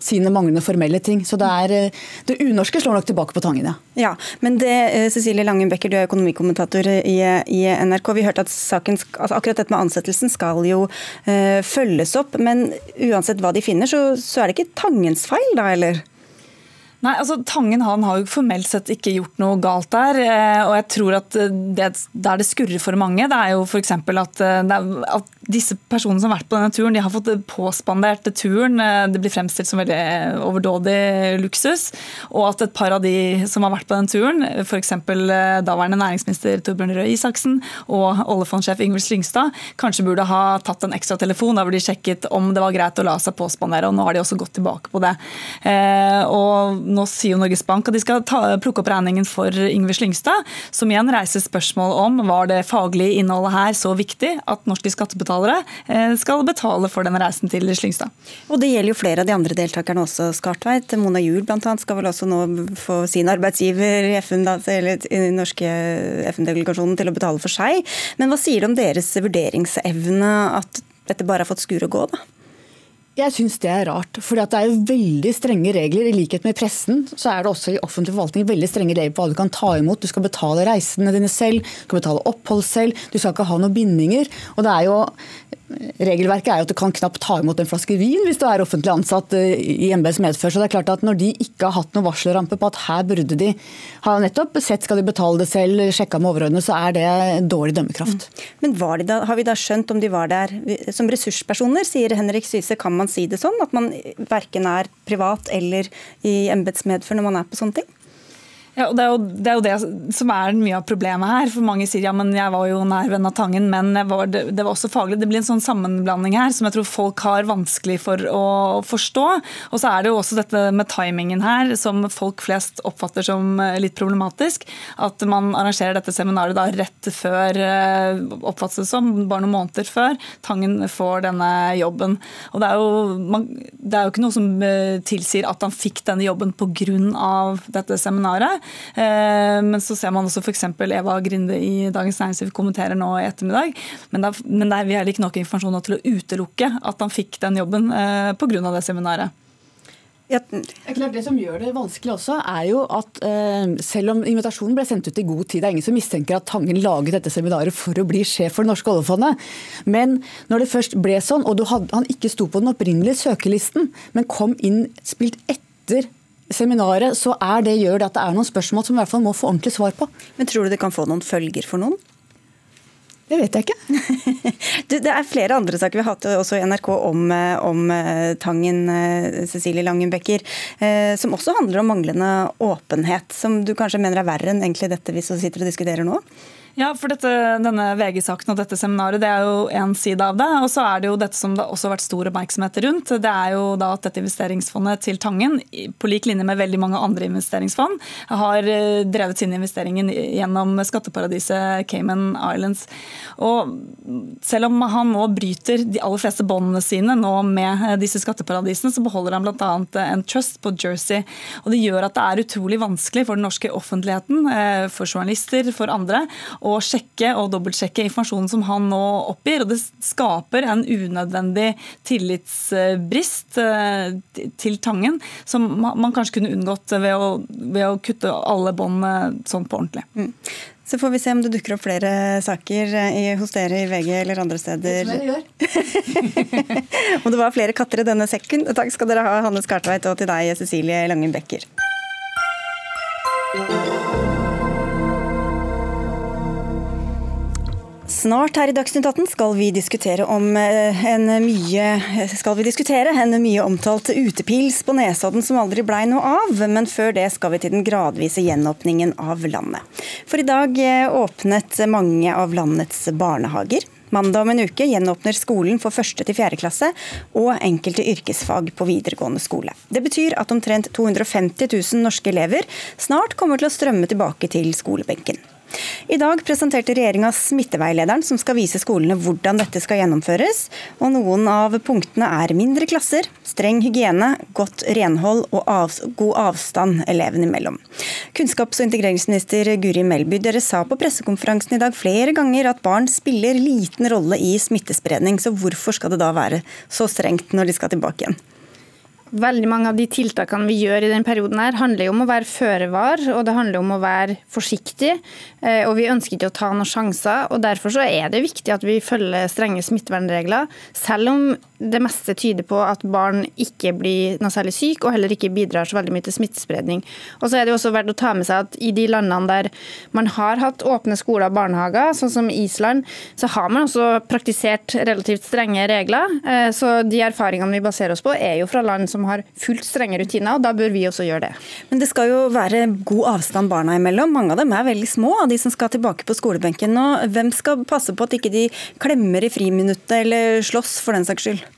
sine manglende formelle ting. Så det, er, det unorske slår nok tilbake på tangen, ja. ja men det, Cecilie Langen Becker, du er økonomikommentator i, i NRK. Vi hørte at saken, altså akkurat dette med ansettelsen skal jo uh, følges opp. Men uansett hva de finner, så, så er det ikke Tangens feil, da, eller? Nei, altså Tangen han har jo formelt sett ikke gjort noe galt der. Eh, og jeg tror at det, Der det skurrer for mange, det er jo f.eks. At, eh, at disse personene som har vært på denne turen, de har fått påspandert turen. Eh, det blir fremstilt som veldig overdådig luksus. Og at et par av de som har vært på den turen, f.eks. Eh, daværende næringsminister Torbjørn Røe Isaksen og oljefondsjef Ingvild Slyngstad, kanskje burde ha tatt en ekstra telefon da hvor de sjekket om det var greit å la seg påspandere. og Nå har de også gått tilbake på det. Eh, og Nå sier jo Norges Bank at de skal ta, plukke opp regningen for Ingvild Slyngstad, som igjen reiser spørsmål om var det faglige innholdet her så viktig at norske skattebetalere skattebetalere eh, skal betale for denne reisen til Slyngstad. Og Det gjelder jo flere av de andre deltakerne også, Skartveit. Mona Juel bl.a. skal vel også nå få sin arbeidsgiver i FN, eller den norske FN-delegasjonen til å betale for seg. Men hva sier det om deres vurderingsevne at dette bare har fått skure og gå, da? Jeg syns det er rart. For det er jo veldig strenge regler. I likhet med pressen så er det også i offentlig forvaltning veldig strenge regler på hva du kan ta imot. Du skal betale reisene dine selv, du skal betale opphold selv, du skal ikke ha noen bindinger. Og det er jo Regelverket er jo at du kan knapt ta imot en flaske vin hvis du er offentlig ansatt eh, i embets medfør. Så det er klart at når de ikke har hatt noen varselrampe på at her burde de ha nettopp sett skal de betale det selv, sjekka med overordnede, så er det dårlig dømmekraft. Mm. Men da, har vi da skjønt om de var der som ressurspersoner, sier Henrik Syse. Kan man si det sånn? At man verken er privat eller i embets medfør når man er på sånne ting? Ja, og det er, jo, det er, jo, det som er mye av problemet her. For Mange sier ja, men jeg var jo nær venn av Tangen, men var, det, det, var også faglig. Det blir en sånn sammenblanding her som jeg tror folk har vanskelig for å forstå. Og så er det jo også dette med timingen her som folk flest oppfatter som eh, litt problematisk. At man arrangerer dette seminaret da rett før, eh, oppfattes det som, bare noen måneder før Tangen får denne jobben. Og det er jo, man, det er jo ikke noe som eh, tilsier at han fikk denne jobben pga. dette seminaret. Eh, men så ser man også f.eks. Eva Grinde i Dagens Næringsliv kommenterer nå i ettermiddag. Men, da, men der, vi har ikke nok informasjon til å utelukke at han fikk den jobben eh, pga. det seminaret. Ja. Det som gjør det vanskelig også, er jo at eh, selv om invitasjonen ble sendt ut i god tid, det er ingen som mistenker at Tangen laget dette seminaret for å bli sjef for det norske oljefondet. Men når det først ble sånn, og hadde, han ikke sto på den opprinnelige søkelisten, men kom inn spilt etter seminaret, så er det, gjør det at det er noen spørsmål som i hvert fall må få ordentlig svar på. Men tror du det kan få noen følger for noen? Det vet jeg ikke. du, det er flere andre saker vi har hatt også i NRK om, eh, om eh, Tangen, eh, Cecilie Langenbecker, som også handler om manglende åpenhet. Som du kanskje mener er verre enn egentlig dette vi sitter og diskuterer nå? Ja, for dette, denne VG-saken og dette seminaret det er jo én side av det. Og så er det jo dette som det også har vært stor oppmerksomhet rundt. Det er jo da at dette investeringsfondet til Tangen, på lik linje med veldig mange andre investeringsfond, har eh, drevet sine investeringer gjennom skatteparadiset Cayman Islands. Og selv om han nå bryter de aller fleste båndene sine nå med eh, disse skatteparadisene, så beholder han bl.a. en trust på Jersey. Og det gjør at det er utrolig vanskelig for den norske offentligheten, eh, for journalister, for andre, å sjekke og dobbeltsjekke informasjonen som han nå oppgir. og Det skaper en unødvendig tillitsbrist eh, til Tangen, som man kanskje kunne unngått ved å, ved å kutte alle bånd sånn på ordentlig. Mm. Så får vi se om det dukker opp flere saker hos dere i VG eller andre steder. Som gjør. og det var flere katter i denne sekken. Takk skal dere ha, Hanne Skartveit, og til deg, Cecilie Langen Becker. Snart her i Dagsnytt 18 skal vi diskutere eh, en mye, skal vi diskutere en mye omtalt utepils på Nesodden som aldri blei noe av. Men før det skal vi til den gradvise gjenåpningen av landet. For i dag eh, åpnet mange av landets barnehager. Mandag om en uke gjenåpner skolen for første til fjerde klasse og enkelte yrkesfag på videregående skole. Det betyr at omtrent 250 000 norske elever snart kommer til å strømme tilbake til skolebenken. I dag presenterte regjeringa smitteveilederen som skal vise skolene hvordan dette skal gjennomføres. Og noen av punktene er mindre klasser, streng hygiene, godt renhold og av, god avstand elevene imellom. Kunnskaps- og integreringsminister Guri Melby, dere sa på pressekonferansen i dag flere ganger at barn spiller liten rolle i smittespredning. Så hvorfor skal det da være så strengt når de skal tilbake igjen? Veldig mange av de tiltakene vi gjør i denne perioden her, handler jo om å være føre var, og det handler om å være forsiktig. Eh, og vi ønsker ikke å ta noen sjanser. og Derfor så er det viktig at vi følger strenge smittevernregler, selv om det meste tyder på at barn ikke blir noe særlig syke, og heller ikke bidrar så veldig mye til smittespredning. Og så er det også verdt å ta med seg at i de landene der man har hatt åpne skoler og barnehager, sånn som Island, så har man også praktisert relativt strenge regler. Eh, så de erfaringene vi baserer oss på, er jo fra land som har fullt strenge rutiner, og da bør vi også gjøre det. Men det skal jo være god avstand barna imellom. Mange av dem er veldig små, av de som skal tilbake på skolebenken. Og hvem skal passe på at ikke de klemmer i friminuttet eller slåss for den saks skyld?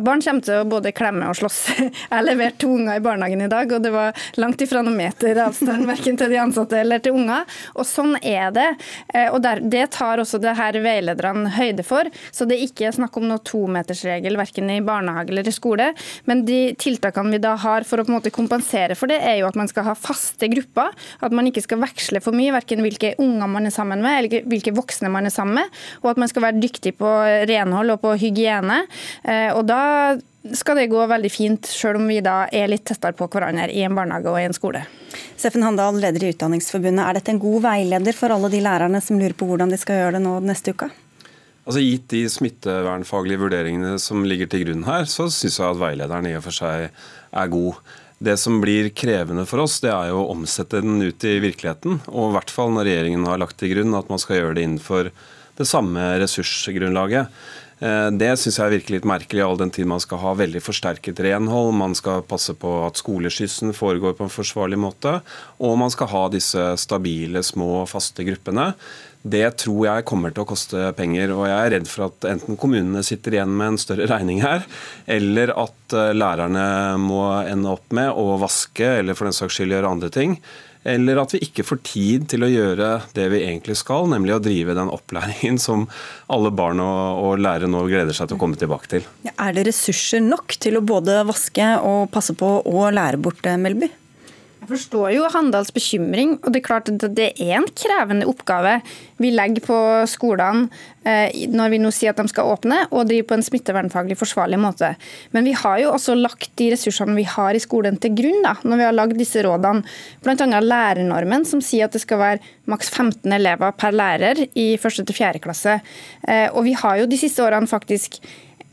Barn kommer til å både klemme og slåss. Jeg leverte to unger i barnehagen i dag, og det var langt ifra noen meter avstand verken til de ansatte eller til unger. Og sånn er det. Eh, og Det tar også det her veilederne høyde for. Så det er ikke snakk om noen tometersregel verken i barnehage eller i skole. Men de tiltakene vi da har for å på en måte kompensere for det, er jo at man skal ha faste grupper. At man ikke skal veksle for mye, verken hvilke unger man er sammen med eller hvilke voksne man er sammen med. Og at man skal være dyktig på renhold og på hygiene. Eh, og da skal det gå veldig fint, selv om vi da er litt tettere på hverandre i en barnehage og i en skole. Steffen Handal, leder i Utdanningsforbundet. Er dette en god veileder for alle de lærerne som lurer på hvordan de skal gjøre det nå neste uke? Altså Gitt de smittevernfaglige vurderingene som ligger til grunn her, så syns jeg at veilederen i og for seg er god. Det som blir krevende for oss, det er jo å omsette den ut i virkeligheten. Og i hvert fall når regjeringen har lagt til grunn at man skal gjøre det innenfor det samme ressursgrunnlaget. Eh, det syns jeg virker litt merkelig, all den tid man skal ha veldig forsterket renhold. Man skal passe på at skoleskyssen foregår på en forsvarlig måte. Og man skal ha disse stabile, små, faste gruppene. Det tror jeg kommer til å koste penger. Og jeg er redd for at enten kommunene sitter igjen med en større regning her, eller at eh, lærerne må ende opp med å vaske, eller for den saks skyld gjøre andre ting eller at vi ikke får tid til å gjøre det vi egentlig skal, nemlig å drive den opplæringen som alle barn og, og lærere nå gleder seg til å komme tilbake til. Er det ressurser nok til å både vaske og passe på og lære bort, eh, Melby? Jeg forstår jo Handals bekymring, og det er klart at det er en krevende oppgave vi legger på skolene eh, når vi nå sier at de skal åpne, og drive på en smittevernfaglig forsvarlig måte. Men vi har jo også lagt de ressursene vi har i skolen til grunn, da, når vi har lagd disse rådene. Bl.a. lærernormen, som sier at det skal være maks 15 elever per lærer i 1. til 4. klasse. Eh, og vi har jo de siste årene faktisk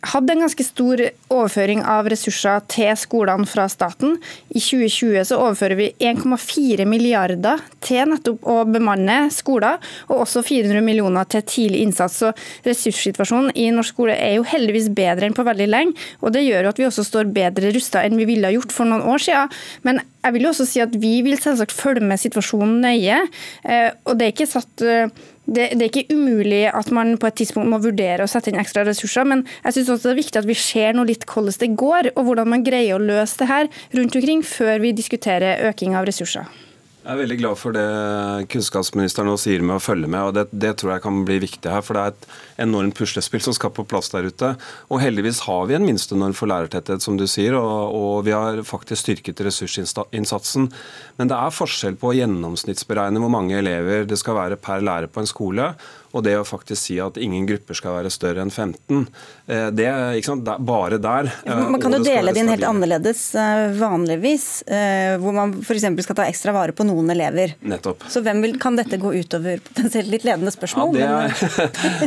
hadde en ganske stor overføring av ressurser til skolene fra staten. I 2020 så overfører vi 1,4 milliarder til nettopp å bemanne skoler, og også 400 millioner til tidlig innsats. Så Ressurssituasjonen i norsk skole er jo heldigvis bedre enn på veldig lenge, og det gjør jo at vi også står bedre rusta enn vi ville ha gjort for noen år siden. Men jeg vil jo også si at vi vil selvsagt følge med situasjonen nøye. Eh, og det er ikke satt eh, det, det, er ikke umulig at man på et tidspunkt må vurdere å sette inn ekstra ressurser, men jeg synes også det er viktig at vi ser noe litt hvordan det går, og hvordan man greier å løse det her rundt omkring, før vi diskuterer øking av ressurser. Jeg er veldig glad for det kunnskapsministeren nå sier med å følge med. og det, det, tror jeg kan bli viktig her. For det er et enormt puslespill som skal på plass der ute. Og heldigvis har vi en minstenorm for lærertetthet, som du sier. Og, og vi har faktisk styrket ressursinnsatsen. Men det er forskjell på å gjennomsnittsberegne hvor mange elever det skal være per lærer på en skole, og det å faktisk si at ingen grupper skal være større enn 15, eh, det ikke sant, bare der. Man kan jo dele det inn helt annerledes eh, vanligvis, eh, hvor man f.eks. skal ta ekstra vare på noen elever. Nettopp. Så hvem vil, kan dette gå utover? Potensielt litt ledende spørsmål. Ja,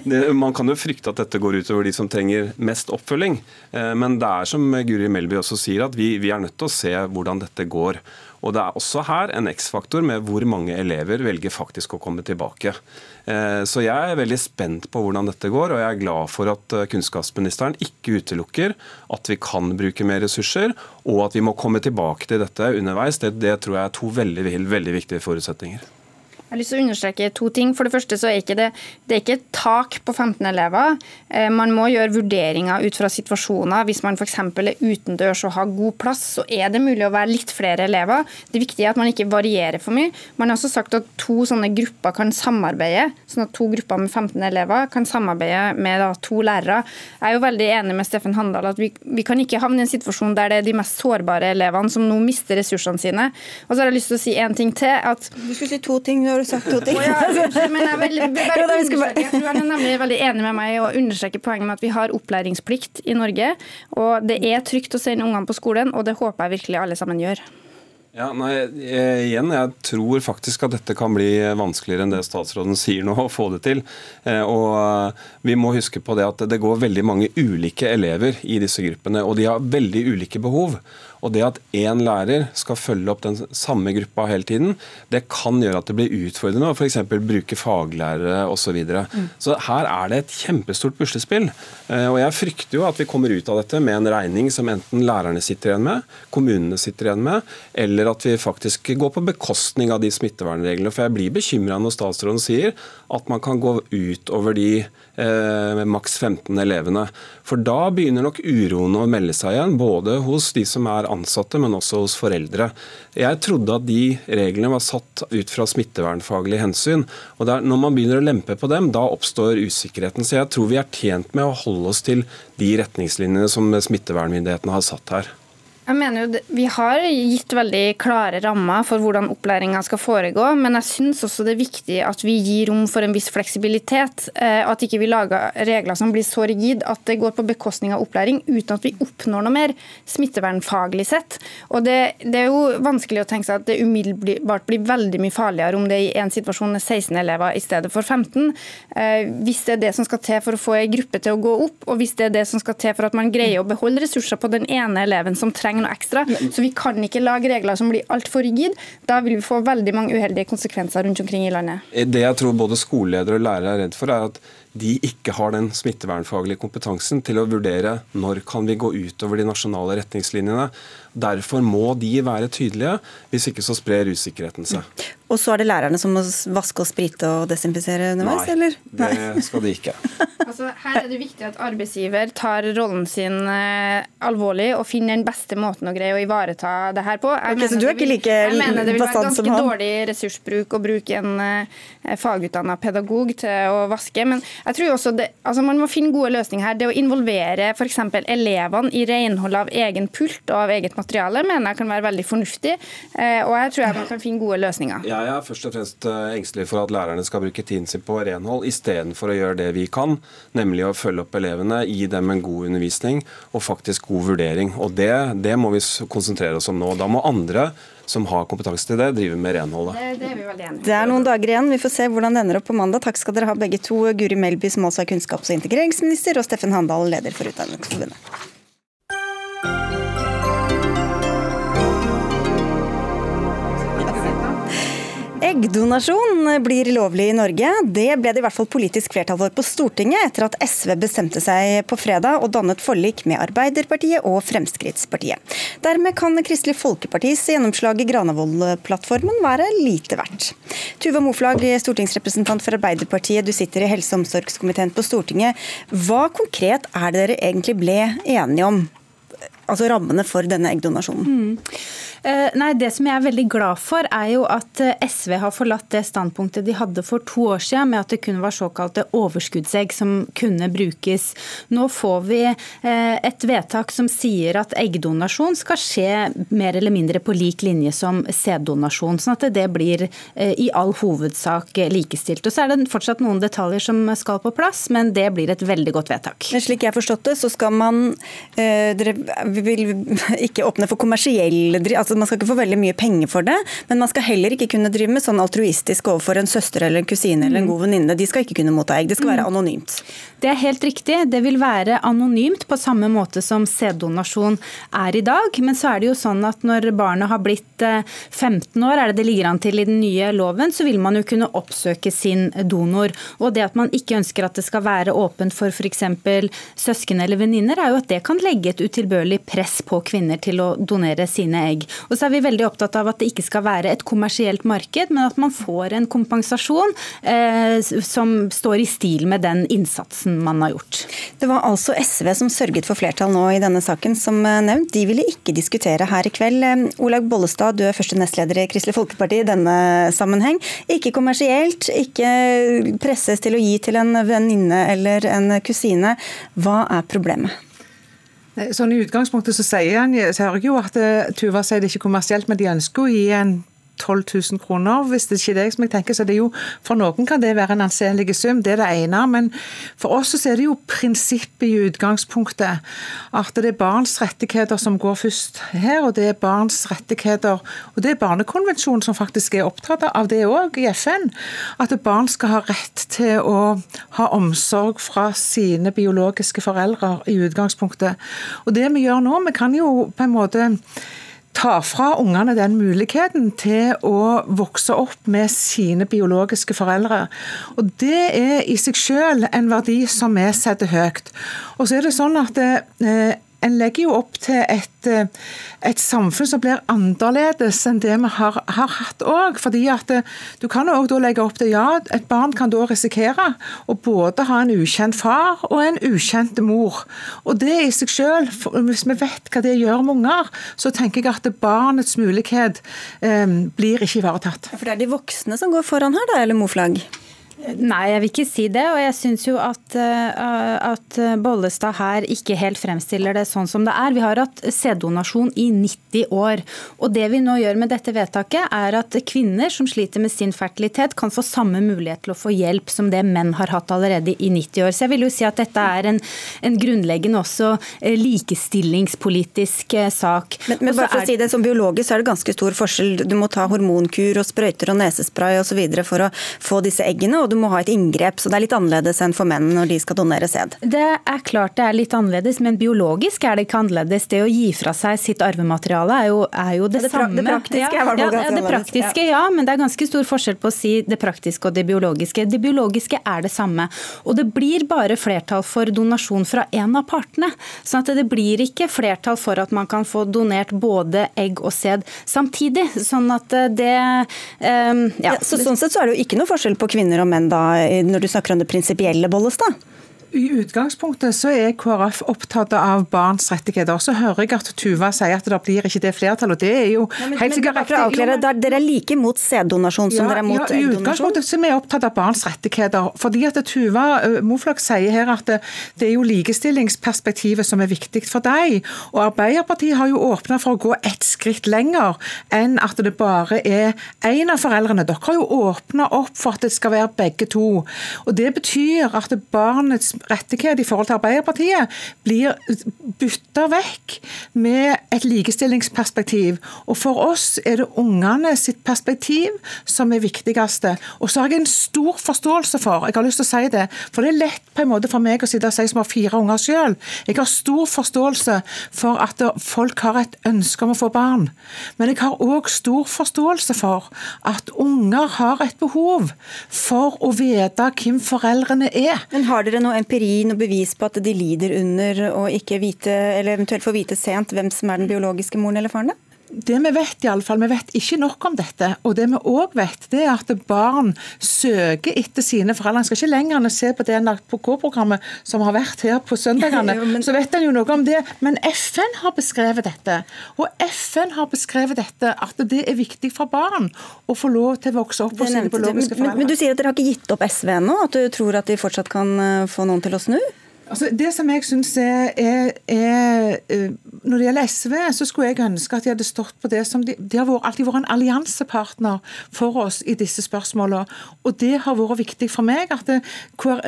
det, man kan jo frykte at dette går utover de som trenger mest oppfølging. Men det er som Guri Melby også sier, at vi, vi er nødt til å se hvordan dette går. Og Det er også her en X-faktor med hvor mange elever velger faktisk å komme tilbake. Eh, så jeg er veldig spent på hvordan dette går, og jeg er glad for at eh, kunnskapsministeren ikke utelukker at vi kan bruke mer ressurser, og at vi må komme tilbake til dette underveis. Det, det tror jeg er to veldig, veldig viktige forutsetninger. Jeg har lyst til å understreke to ting. For det første så er ikke det, det er ikke et tak på 15 elever. Eh, man må gjøre vurderinger ut fra situasjoner. Hvis man f.eks. er utendørs og har god plass, så er det mulig å være litt flere elever. Det viktige er at man ikke varierer for mye. Man har også sagt at to sånne grupper kan samarbeide. Sånn at to grupper med 15 elever kan samarbeide med da, to lærere. Jeg er jo veldig enig med Steffen Handal at vi, vi kan ikke havne i en situasjon der det er de mest sårbare elevene som nå mister ressursene sine. Og så har jeg lyst til å si en ting til. at Du skulle si to ting. Når du sagt to ting. men jeg, vil, bare jeg tror han er nemlig veldig enig med meg og understreker poenget med at vi har opplæringsplikt i Norge. Og det er trygt å sende ungene på skolen, og det håper jeg virkelig alle sammen gjør. Ja, nei, eh, igjen, Jeg tror faktisk at dette kan bli vanskeligere enn det statsråden sier nå, å få det til. Eh, og eh, Vi må huske på det at det går veldig mange ulike elever i disse gruppene, og de har veldig ulike behov. Og det at én lærer skal følge opp den samme gruppa hele tiden, det kan gjøre at det blir utfordrende å f.eks. bruke faglærere osv. Så, videre. mm. så her er det et kjempestort puslespill. Eh, og jeg frykter jo at vi kommer ut av dette med en regning som enten lærerne sitter igjen med, kommunene sitter igjen med, eller at vi faktisk går på bekostning av de smittevernreglene. For jeg blir bekymra når statsråden sier at man kan gå ut over de eh, maks 15 elevene. For da begynner nok uroen å melde seg igjen, både hos de som er ansatte, men også hos foreldre. Jeg trodde at de reglene var satt ut fra smittevernfaglige hensyn. og der, Når man begynner å lempe på dem, da oppstår usikkerheten. Så jeg tror vi er tjent med å holde oss til de retningslinjene som smittevernmyndighetene har satt her. Jeg mener jo Vi har gitt veldig klare rammer for hvordan opplæringa skal foregå, men jeg syns også det er viktig at vi gir rom for en viss fleksibilitet. Eh, at ikke vi lager regler som blir så rigid at det går på bekostning av opplæring, uten at vi oppnår noe mer smittevernfaglig sett. Og det, det er jo vanskelig å tenke seg at det umiddelbart blir veldig mye farligere om det i en situasjon er 16 elever i stedet for 15. Eh, hvis det er det som skal til for å få ei gruppe til å gå opp, og hvis det er det som skal til for at man greier å beholde ressurser på den ene eleven som trenger trenger noe ekstra. Så vi kan ikke lage regler som blir altfor rigide. Da vil vi få veldig mange uheldige konsekvenser rundt omkring i landet. Det jeg tror både skoleledere og lærere er redd for, er at de ikke har den smittevernfaglige kompetansen til å vurdere når kan vi gå utover de nasjonale retningslinjene. Derfor må de være tydelige, hvis ikke så sprer usikkerheten seg. Og så er det lærerne som må vaske og sprite og desinfisere underveis, Nei, eller? det skal de ikke. altså, her er det viktig at arbeidsgiver tar rollen sin eh, alvorlig og finner den beste måten å greie å ivareta det her på. Jeg okay, så du er ikke like jeg mener det vil være ganske dårlig ressursbruk å bruke en eh, fagutdanna pedagog til å vaske. men jeg tror også det, altså Man må finne gode løsninger her. Det å involvere f.eks. elevene i renhold av egen pult og av eget materiale mener jeg kan være veldig fornuftig. Eh, og jeg tror jeg man kan finne gode løsninger. Jeg er først og fremst eh, engstelig for at lærerne skal bruke tiden sin på renhold istedenfor å gjøre det vi kan, nemlig å følge opp elevene, gi dem en god undervisning og faktisk god vurdering. Og Det, det må vi konsentrere oss om nå. Da må andre som har kompetanse til det, driver med renholdet. Det, det, er vi veldig enige Det er noen dager igjen. Vi får se hvordan det ender opp på mandag. Takk skal dere ha begge to. Guri Melby, som også er kunnskaps- og integreringsminister, og Steffen Handal, leder for Utdanningsforbundet. Eggdonasjon blir lovlig i Norge. Det ble det i hvert fall politisk flertall for på Stortinget etter at SV bestemte seg på fredag og dannet forlik med Arbeiderpartiet og Fremskrittspartiet. Dermed kan Kristelig Folkepartis gjennomslag i Granavolden-plattformen være lite verdt. Tuva Moflag, stortingsrepresentant for Arbeiderpartiet, du sitter i helse- og omsorgskomiteen på Stortinget. Hva konkret er det dere egentlig ble enige om? Altså rammene for denne eggdonasjonen? Mm. Eh, nei, Det som jeg er veldig glad for, er jo at eh, SV har forlatt det standpunktet de hadde for to år siden, med at det kun var såkalte overskuddsegg som kunne brukes. Nå får vi eh, et vedtak som sier at eggdonasjon skal skje mer eller mindre på lik linje som sæddonasjon, sånn at det blir i all hovedsak likestilt. Og Så er det fortsatt noen detaljer som skal på plass, men det blir et veldig godt vedtak. Men slik jeg har forstått det, så skal man Dere vil ikke åpne for kommersiell altså altså Man skal ikke få veldig mye penger for det, men man skal heller ikke kunne drive med sånn altruistisk overfor en søster eller en kusine eller en god venninne. De skal ikke kunne motta egg. Det skal være anonymt. Det er helt riktig. Det vil være anonymt på samme måte som sæddonasjon er i dag. Men så er det jo sånn at når barnet har blitt 15 eh, år, er det det ligger an til i den nye loven, så vil man jo kunne oppsøke sin donor. Og det at man ikke ønsker at det skal være åpent for f.eks. søsken eller venninner, er jo at det kan legge et utilbørlig press på kvinner til å donere sine egg. Og så er vi veldig opptatt av at det ikke skal være et kommersielt marked, men at man får en kompensasjon eh, som står i stil med den innsatsen man har gjort. Det var altså SV som sørget for flertall nå i denne saken, som eh, nevnt. De ville ikke diskutere her i kveld. Eh, Olaug Bollestad, du er første nestleder i Kristelig Folkeparti i denne sammenheng. Ikke kommersielt, ikke presses til å gi til en venninne eller en kusine. Hva er problemet? Sånn I utgangspunktet så sier han, så hører jeg jo at Tuva sier det ikke kommersielt, men de ønsker å gi en 12 000 kroner. Hvis det ikke er det som jeg tenker, så det er jo, For noen kan det være en anselig sum, det er det ene. Men for oss så er det jo prinsippet i utgangspunktet at det er barns rettigheter som går først her, og det er barns rettigheter Og det er Barnekonvensjonen som faktisk er opptatt av det òg i FN. At barn skal ha rett til å ha omsorg fra sine biologiske foreldre i utgangspunktet. Og det vi gjør nå, vi kan jo på en måte ta fra ungene den muligheten til å vokse opp med sine biologiske foreldre. Og Det er i seg selv en verdi som vi setter høyt. Og så er det sånn at det, eh, en legger jo opp til et, eh, et, samfunn som blir annerledes enn det vi har, har hatt òg. Fordi at eh, du kan òg legge opp til ja, et barn kan da risikere å både ha en ukjent far og en ukjent mor. Og det i seg selv, hvis vi vet hva det gjør med unger, så tenker jeg at barnets mulighet eh, blir ikke ivaretatt. For det er de voksne som går foran her, da, eller moflagg? Nei, jeg vil ikke si det. Og jeg syns jo at, eh, at, Bollestad her ikke helt fremstiller det sånn som det er. Vi har hatt sæddonasjon i 90 år. Og det vi nå gjør med dette vedtaket, er at kvinner som sliter med sin fertilitet, kan få samme mulighet til å få hjelp som det menn har hatt allerede i 90 år. Så jeg vil jo si at dette er en, en grunnleggende også eh, likestillingspolitisk eh, sak. Men, men bare for å si det, som biologisk så er det ganske stor forskjell. Du må ta hormonkur og sprøyter og nesespray osv. for å få disse eggene. og du må ha et inngrep, så det er litt annerledes enn for menn når de skal donere sæd. Det er klart det er litt annerledes, men biologisk er det ikke annerledes. Det å gi fra seg sitt arvemateriale er jo, er jo det, det, samme. Det praktiske er ja, ja, det praktiske, ja, men det er ganske stor forskjell på å si det praktiske og det biologiske. Det biologiske er det samme. Og det blir bare flertall for donasjon fra en av partene. sånn at det blir ikke flertall for at man kan få donert både egg og sæd samtidig. Sånn at det um, ja. Så, sånn sett så er det jo ikke noe forskjell på kvinner og menn da, når du snakker om det prinsipielle, Bollestad? I utgangspunktet så er KrF opptatt av barns rettigheter. Så hører jeg at Tuva sier at det blir ikke det flertallet. og Det er jo ja, men, helt sikkert riktig. Dere er like mot sæddonasjon som ja, dere er mot ja, I utgangspunktet så er vi opptatt av barns rettigheter. fordi at Tuva Moflak sier her at det, det, er jo likestillingsperspektivet som er viktig for deg. Og Arbeiderpartiet har jo åpna for å gå ett skritt lenger enn at det bare er én av foreldrene. Dere har jo åpna opp for at det skal være begge to. Og Det betyr at barnets rettighet i forhold til Arbeiderpartiet blir bytta vekk med et likestillingsperspektiv. Og For oss er det ungene sitt perspektiv som er viktigste. Og så har jeg en stor forståelse for jeg har lyst til å si det, for det er lett på en måte for meg å sitte og si som har fire unger selv. Jeg har stor forståelse for at folk har et ønske om å få barn. Men jeg har òg stor forståelse for at unger har et behov for å vite hvem foreldrene er. Men Har dere noe empiri, noe bevis på at de lider under å ikke vite, eller eventuelt få vite sent hvem som er den biologiske moren eller faren? Det vi vet, i alle fall, vi vet ikke nok om dette. Og det vi òg vet, det er at barn søker etter sine foreldre. En skal ikke lenger enn å se på det NRK-programmet som har vært her på søndagene. Så vet en jo noe om det. Men FN har beskrevet dette. Og FN har beskrevet dette, at det er viktig for barn å få lov til å vokse opp hos sine biologiske foreldre. Men, men, du sier at dere har ikke gitt opp SV ennå? At du tror at de fortsatt kan eh, få noen til å snu? Altså, det som jeg synes er, er, er, eh, Når det gjelder SV, så skulle jeg ønske at de hadde stått på det som de, de har alltid vært en alliansepartner for oss i disse spørsmålene. Og det har vært viktig for meg. at det,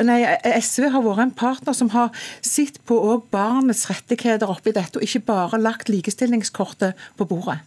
nei, SV har vært en partner som har sett på barnets rettigheter oppi dette, og ikke bare lagt likestillingskortet på bordet.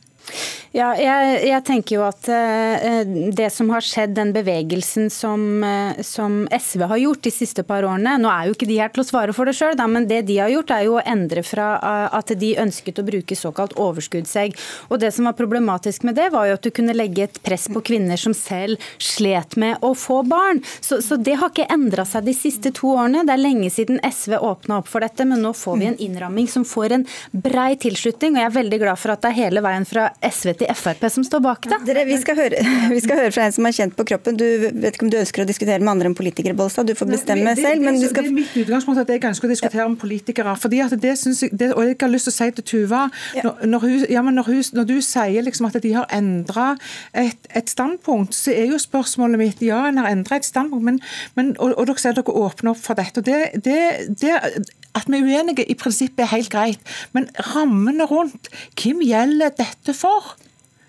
Ja, jeg, jeg, tenker jo at uh, det som har skjedd, den bevegelsen som, uh, som, SV har gjort de siste par årene Nå er jo ikke de her til å svare for det sjøl, men det de har gjort er jo å endre fra uh, at de ønsket å bruke såkalt overskuddsegg. Og Det som var problematisk med det, var jo at du kunne legge et press på kvinner som selv slet med å få barn. Så, så det har ikke endra seg de siste to årene. Det er lenge siden SV åpna opp for dette, men nå får vi en innramming som får en brei tilslutning. og Jeg er veldig glad for at det er hele veien fra SV til Frp som står bak det. Dere, vi, skal høre, vi, skal høre, fra en som er kjent på kroppen. Du vet ikke om du ønsker å diskutere med andre enn politikere, Bollestad. Du får bestemme det, selv. Det, det, skal... det, er mitt utgangspunkt at jeg ønsker å diskutere med politikere. fordi at det synes jeg, det, Og jeg har lyst til å si til Tuva ja. når, når, hun, ja, når, hun, når, du sier liksom at de har endra et, et, standpunkt, så er jo spørsmålet mitt ja, en har endra et standpunkt, men, men, og, og, dere sier at dere åpner opp for dette. og det, At vi er uenige i prinsippet er helt greit, men rammene rundt, hvem gjelder dette for?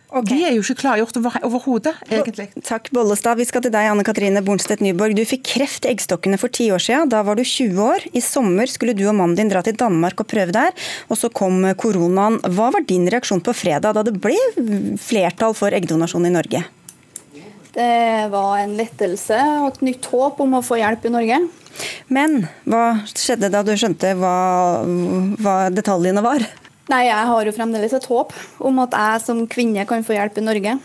Okay. De er jo ikke klargjort overhodet, egentlig. Takk, Bollestad. Vi skal til deg, Anne Katrine Bornstedt Nyborg. Du fikk kreft i eggstokkene for ti år siden. Da var du 20 år. I sommer skulle du og mannen din dra til Danmark og prøve der, og så kom koronaen. Hva var din reaksjon på fredag, da det ble flertall for eggdonasjon i Norge? Det var en lettelse og et nytt håp om å få hjelp i Norge. Men hva skjedde da du skjønte hva, hva detaljene var? Nei, Jeg har jo fremdeles et håp om at jeg som kvinne kan få hjelp i Norge.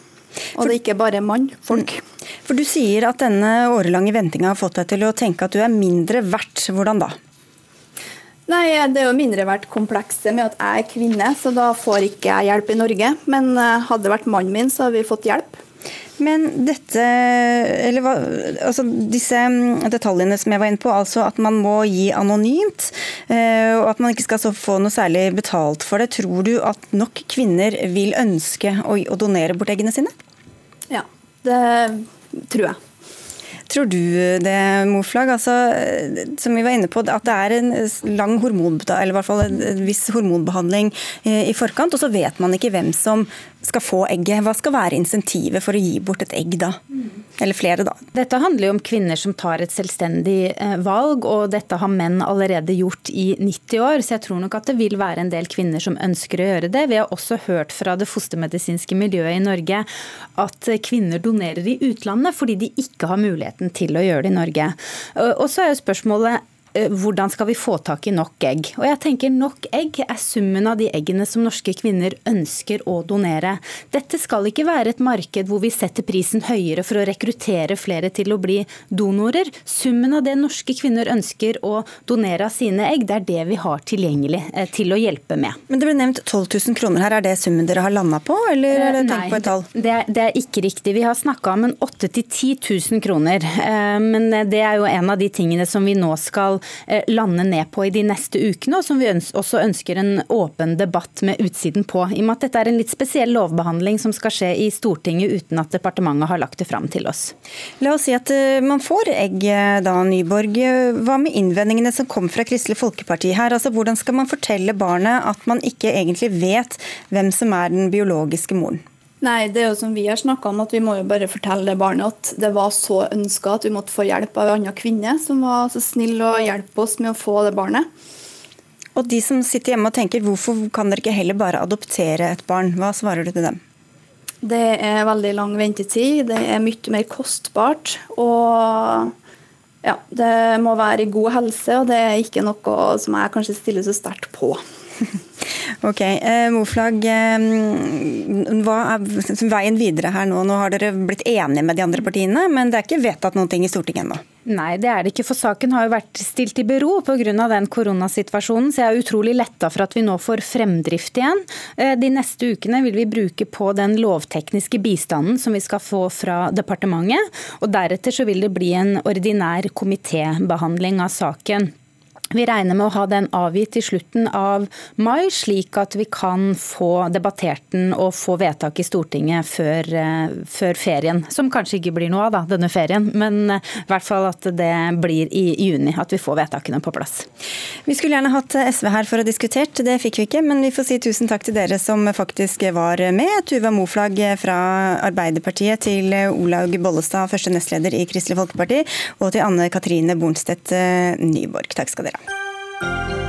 Og det er ikke bare mann, folk. For Du sier at denne årelange ventinga har fått deg til å tenke at du er mindre verdt. Hvordan da? Nei, Det er jo mindre verdt komplekset med at jeg er kvinne, så da får ikke jeg hjelp i Norge. Men eh, hadde det vært mannen min, så hadde vi fått hjelp. Men dette, eller altså disse mm, detaljene som jeg var inne på, altså at man må gi anonymt, eh, og at man ikke skal få noe særlig betalt for det. Tror du at nok kvinner vil ønske å, donere bort eggene sine? Ja, det tror jeg. Tror du det, Moflag? Altså, som vi var inne på, at det er en lang hormon, eller i hvert fall en viss hormonbehandling eh, i forkant, og så vet man ikke hvem som skal få egget. Hva skal være insentivet for å gi bort et egg da? Eller flere, da. Dette handler jo om kvinner som tar et selvstendig eh, valg, og dette har menn allerede gjort i 90 år. Så jeg tror nok at det vil være en del kvinner som ønsker å gjøre det. Vi har også hørt fra det fostermedisinske miljøet i Norge at kvinner donerer i utlandet fordi de ikke har muligheten til å gjøre det i Norge. Og så er jo spørsmålet hvordan skal vi få tak i nok egg? Og jeg tenker Nok egg er summen av de eggene som norske kvinner ønsker å donere. Dette skal ikke være et marked hvor vi setter prisen høyere for å rekruttere flere til å bli donorer. Summen av det norske kvinner ønsker å donere av sine egg, det er det vi har tilgjengelig eh, til å hjelpe med. Men Det ble nevnt 12 000 kroner her. Er det summen dere har landa på, eller er det tenkt på et tall? Det er, det er ikke riktig. Vi har snakka om en 8 000-10 000 kroner. Eh, men det er jo en av de tingene som vi nå skal Eh, lande ned på i de neste ukene, og som vi også ønsker en åpen debatt med utsiden på. I og med at dette er en litt spesiell lovbehandling som skal skje i Stortinget uten at departementet har lagt det fram til oss. La oss si at eh, man får egg eh, da, Nyborg. Hva med innvendingene som kom fra Kristelig Folkeparti her? Altså, hvordan skal man fortelle barnet at man ikke egentlig vet hvem som er den biologiske moren? Nei, det er jo som vi har snakka om, at vi må jo bare fortelle det barnet at det var så ønska at vi måtte få hjelp av en annen kvinne som var så snill å hjelpe oss med å få det barnet. Og de som sitter hjemme og tenker hvorfor kan dere ikke heller bare adoptere et barn, hva svarer du til dem? Det er veldig lang ventetid, det er mye mer kostbart. Og ja, det må være i god helse, og det er ikke noe som jeg kanskje stiller så sterkt på. Ok, eh, Moflag, eh, hva er veien videre her nå? Nå har dere blitt enige med de andre partiene, men det er ikke vedtatt noen ting i Stortinget ennå? Nei, det er det ikke, for saken har jo vært stilt i bero pga. den koronasituasjonen. Så jeg er utrolig letta for at vi nå får fremdrift igjen. Eh, de neste ukene vil vi bruke på den lovtekniske bistanden som vi skal få fra departementet. Og deretter så vil det bli en ordinær komitébehandling av saken. Vi regner med å ha den avgitt i slutten av mai, slik at vi kan få debattert den og få vedtak i Stortinget før, eh, før ferien. Som kanskje ikke blir noe av da, denne ferien, men eh, i hvert fall at det blir i juni at vi får vedtakene på plass. Vi skulle gjerne hatt SV her for å diskutert, det fikk vi ikke. Men vi får si tusen takk til dere som faktisk var med. Tuva Moflag fra Arbeiderpartiet, til Olaug Bollestad, første nestleder i Kristelig Folkeparti, og til Anne Katrine Bornstedt eh, Nyborg. Takk skal dere Música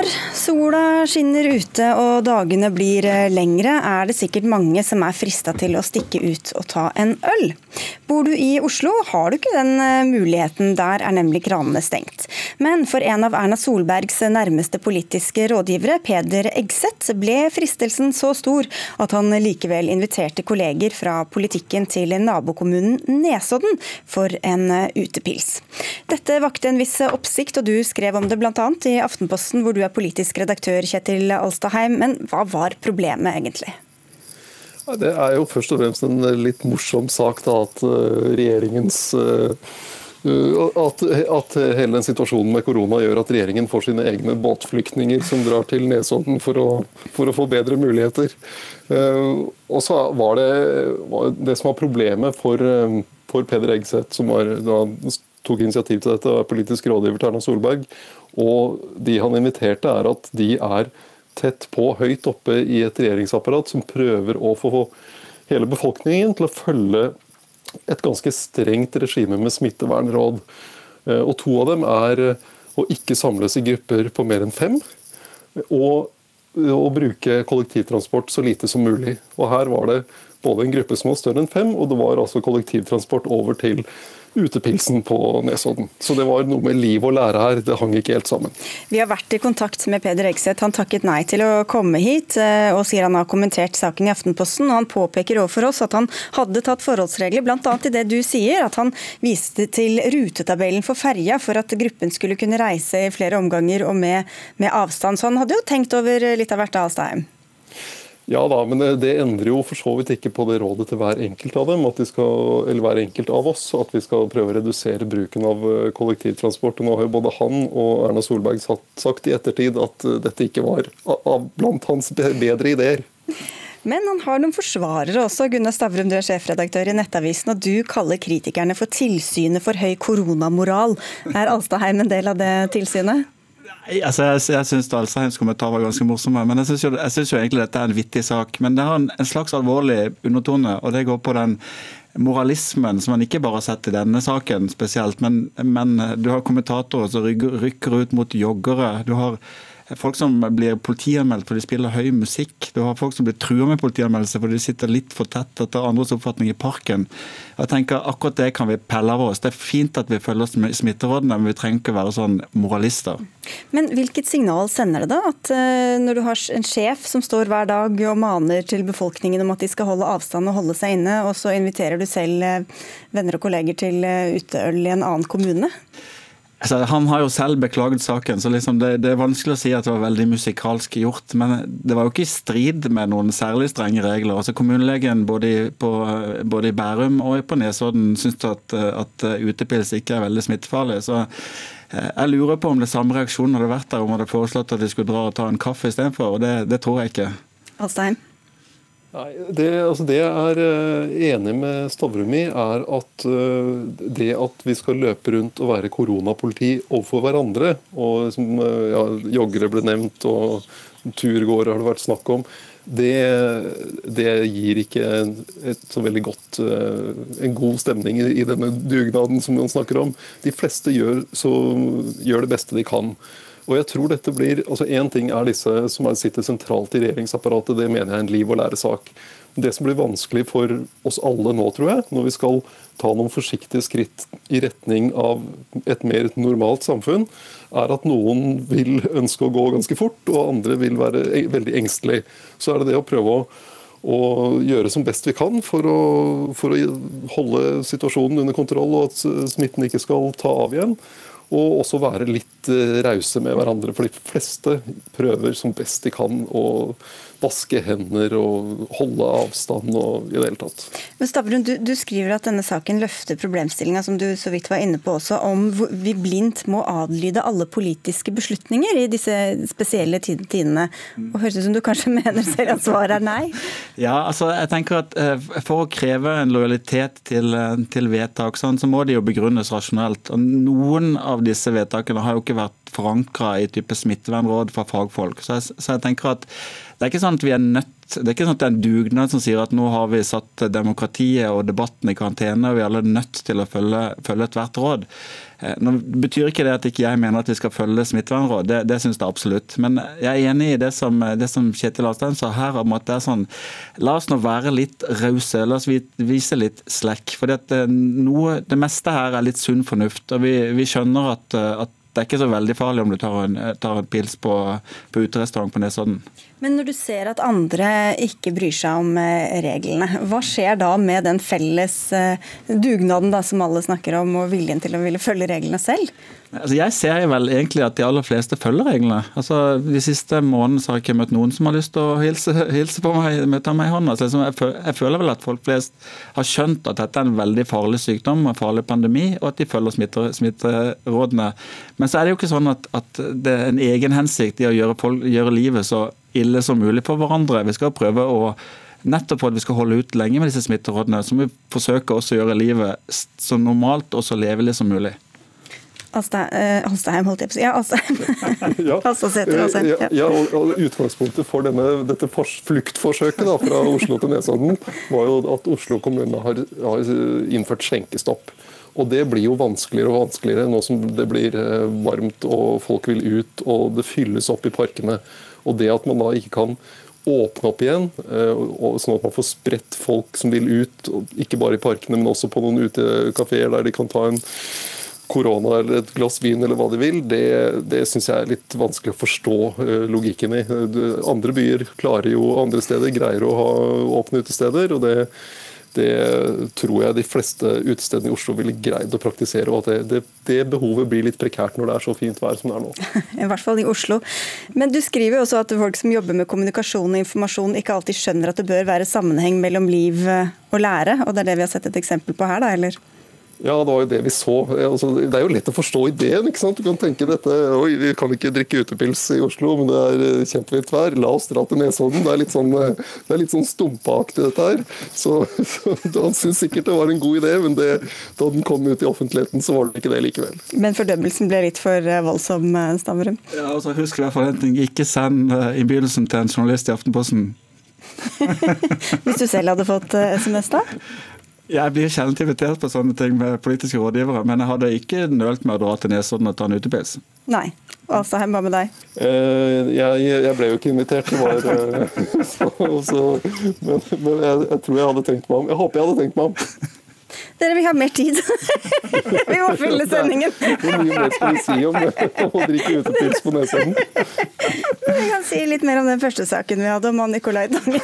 når Sola skinner ute og dagene blir eh, lengre, er det sikkert mange som er frista til å stikke ut og ta en øl. Bor du i Oslo, har du ikke den eh, muligheten, der er nemlig kranene stengt. Men for en av Erna Solbergs nærmeste politiske rådgivere, Peder Eggseth, ble fristelsen så stor at han likevel inviterte kolleger fra politikken til nabokommunen Nesodden for en eh, utepils. Dette vakte en viss oppsikt, og du skrev om det bl.a. i Aftenposten, hvor du er politisk redaktør Kjetil Alstaheim, men hva var problemet egentlig? Det er jo først og fremst en litt morsom sak da, at eh, regjeringens eh, at, at, hele den situasjonen med korona gjør at regjeringen får sine egne båtflyktninger som drar til Nesodden for å, for å få bedre muligheter. Eh, og så var det, det som var problemet for, for Peder Egseth, som var, da, tok initiativ til dette, og er politisk rådgiver til Erna Solberg, og de han inviterte, er at de er tett på, høyt oppe i et regjeringsapparat som prøver å få hele befolkningen til å følge et ganske strengt regime med smittevernråd. Eh, og To av dem er å ikke samles i grupper på mer enn fem, og å bruke kollektivtransport så lite som mulig. Og Her var det både en gruppe som var større enn fem, og det var altså kollektivtransport over til utepilsen på Nesodden. Så det var noe med liv og lære her, det hang ikke helt sammen. Vi har vært i kontakt med Peder Ekseth. Han takket nei til å komme hit, eh, og sier han har kommentert saken i Aftenposten. og Han påpeker overfor oss at han hadde tatt forholdsregler, bl.a. i det du sier, at han viste til rutetabellen for ferja for at gruppen skulle kunne reise i flere omganger og med, med avstand. Så han hadde jo tenkt over litt av hvert, Alstheim. Ja da, men det endrer jo for så vidt ikke på det rådet til hver enkelt av dem, skal, eller hver enkelt av oss, at vi skal prøve å redusere bruken av eh, kollektivtransport. Og nå har jo både han og Erna Solberg sagt i ettertid at eh, dette ikke var blant hans bedre ideer. Men han har noen forsvarere også. Gunnar Stavrum, du er sjefredaktør i Nettavisen, og du kaller kritikerne for tilsynet for høy koronamoral. Er Alstadheim en del av det tilsynet? Altså, jeg jeg syns Alstheims kommentar var ganske morsom, men jeg syns jo, jo, egentlig dette er en vittig sak. Men det har en, en slags alvorlig undertone, og det går på den moralismen som man ikke bare har sett i denne saken spesielt, men, men du har kommentatorer som rykker ut mot joggere. du har folk som blir politianmeldt fordi de spiller høy musikk. Du har folk som blir trua med politianmeldelse fordi de sitter litt for tett etter andres oppfatning i parken. Jeg tenker Akkurat det kan vi pelle av oss. Det er fint at vi følger smitterådene, men vi trenger ikke være sånn moralister. Men hvilket signal sender det da, at uh, når du har en sjef som står hver dag og maner til befolkningen om at de skal holde avstand og holde seg inne, og så inviterer du selv uh, venner og kolleger til uh, uteøl i en annen kommune? Altså, han har jo selv beklaget saken, så liksom det, det, er vanskelig å si at det var veldig musikalsk gjort. Men det var jo ikke i strid med noen særlig strenge regler. Altså Kommunelegen både i, på, både i Bærum og på Nesodden syns at, at utepils ikke er veldig smittefarlig. Så eh, jeg lurer på om det samme reaksjonen hadde vært der om han hadde foreslått at de skulle dra og ta en kaffe istedenfor, og det, det tror jeg ikke. Alstein? Nei, det, altså det jeg er uh, enig med Stavrum i, er at uh, det at vi skal løpe rundt og være koronapoliti overfor hverandre, og som uh, ja, joggere ble nevnt og turgåere har det vært snakk om, det, det gir ikke et så veldig godt, en god stemning i denne dugnaden som man snakker om. De fleste gjør, så, gjør det beste de kan. Og jeg tror dette blir, altså Én ting er disse som sitter sentralt i regjeringsapparatet, det mener jeg er en liv og lære-sak. Det som blir vanskelig for oss alle nå, tror jeg, når vi skal ta noen forsiktige skritt i retning av et mer normalt samfunn, er at noen vil ønske å gå ganske fort, og andre vil være veldig engstelige. Så er det det å prøve å, å gjøre som best vi kan for å, for å holde situasjonen under kontroll, og at smitten ikke skal ta av igjen. Og også være litt eh, rause med hverandre, for de fleste prøver som best de kan å vaske hender og holde avstand og i det hele tatt. Men Stavrum, du, du, skriver at denne saken løfter problemstillinga som du så vidt var inne på også, om vi blindt må adlyde alle politiske beslutninger i disse spesielle tidene. Og høres ut som du kanskje mener selv at svaret er nei? Ja, altså jeg tenker at eh, For å kreve en lojalitet til, eh, til vedtak, sånn, så må de jo begrunnes rasjonelt. Og Noen av disse vedtakene har jo ikke vært forankra i type smittevernråd fra fagfolk. Så jeg, så jeg tenker at det er ikke sånn at vi er nødt. Det er ikke sånn at det er en dugnad som sier at nå har vi satt demokratiet og debatten i karantene, og vi er alle nødt til å følge, følge ethvert råd. Eh, nå betyr ikke det at ikke jeg mener at vi skal følge smittevernråd, det, det syns jeg absolutt. Men jeg er enig i det som, det som Kjetil Alstein sa her, om at det er sånn La oss nå være litt rause, la oss vise litt slekk. For det, det meste her er litt sunn fornuft. og Vi, vi skjønner at, at det er ikke så veldig farlig om du tar en, tar en pils på, på uterestaurant på Nesodden. Men når du ser at andre ikke bryr seg om eh, reglene, hva skjer da med den felles eh, dugnaden da, som alle snakker om, og viljen til å ville følge reglene selv? Altså jeg ser vel egentlig at de aller fleste følger reglene. Altså De siste månedene har jeg ikke møtt noen som har lyst til å hilse, hilse på meg, møte meg i hånda. Så liksom, jeg, føler vel at folk flest har skjønt at dette er en veldig farlig sykdom, en farlig pandemi, og at de følger smitte, smitterådene. Men så er det jo ikke sånn at, at det er en egen hensikt i å gjøre, folk, gjøre livet så ille som mulig for hverandre. Vi skal prøve å Nettopp for at vi skal holde ut lenge med disse smitterådene, så må vi forsøke også å gjøre livet så normalt og så levelig som mulig. Alstheim, holdt jeg på å si. Ja, Alstheim. ja. ja. ja, og Utgangspunktet for denne, dette fluktforsøket da, fra Oslo til Nesodden var jo at Oslo kommune har, har innført skjenkestopp. Og Det blir jo vanskeligere og vanskeligere nå som det blir eh, varmt og folk vil ut og det fylles opp i parkene. Og Det at man da ikke kan åpne opp igjen, eh, sånn at man får spredt folk som vil ut, ikke bare i parkene, men også på noen utekafeer der de kan ta en korona eller et glass vin eller hva de vil, det, det syns jeg er litt vanskelig å forstå eh, logikken i. Andre byer klarer jo andre steder, greier å ha åpne utesteder. og det, det tror jeg de fleste utestedene i Oslo ville greid å praktisere. og at det, det, det, behovet blir litt prekært når det er så fint vær som det er nå. I hvert fall i Oslo. Men du skriver jo også at folk som jobber med kommunikasjon og informasjon ikke alltid skjønner at det bør være sammenheng mellom liv og lære, og det er det vi har sett et eksempel på her, da, eller? Ja, det var jo det vi så. Altså, det er jo lett å forstå ideen. ikke sant? Du kan tenke dette Oi, vi kan ikke drikke utepils i Oslo, men det er eh, kjempefint vær. La oss dra til Nesodden. Det er litt sånn, eh, det er litt sånn stumpeaktig, dette her. Så, så Han syntes sikkert det var en god idé, men det, da den kom ut i offentligheten, så var det ikke det likevel. Men fordømmelsen ble litt for eh, voldsom, Stavrum? Ja, altså, husk i hvert fall en ting. Ikke send innbydelsen til en journalist i Aftenposten. Hvis du selv hadde fått SMS, da? Jeg blir sjelden invitert på sånne ting med politiske rådgivere, men jeg hadde ikke nølt med å dra til Nesodden og ta en utepils. Nei. Altså, hva med deg? Uh, jeg, jeg, ble jo ikke invitert. Var, uh, så, så, men, men jeg, jeg, tror jeg hadde tenkt meg om. Jeg håper jeg hadde tenkt meg om. Dere, vi har mer tid. vi må fylle sendingen. Hvor mye mer skal vi si om å drikke utepils på Nesodden? Vi kan si litt mer om den første saken vi hadde, om Nicolai Tangen.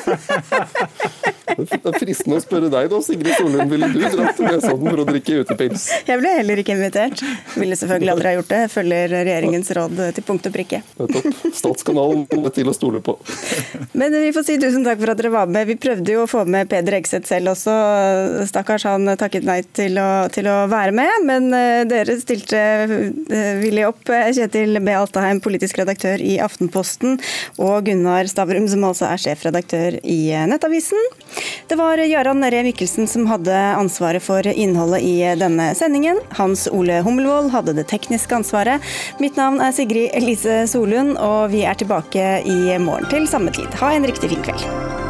Det er fristende å spørre deg da, Sigrid Solund. Ville du dratt til Nesodden for å drikke utepils? Jeg ble heller ikke invitert. Ville selvfølgelig aldri ha gjort det. Jeg følger regjeringens råd til punkt og prikke. Nettopp. Statskanalen er til å stole på. Men vi får si tusen takk for at dere var med. Vi prøvde jo å få med Peder Ekseth selv også. Stakkars, han takket nei til å, til å være med. Men eh, dere stilte eh, villig opp. Kjetil B. Altaheim, politisk redaktør i Aftenposten, og Gunnar Stavrum, som altså er sjefredaktør i Nettavisen. Det var Jaran Ree Mikkelsen som hadde ansvaret for innholdet i denne sendingen. Hans Ole Hummelvold hadde det tekniske ansvaret. Mitt navn er Sigrid Elise Solund, og vi er tilbake i morgen til samme tid. Ha en riktig fin kveld.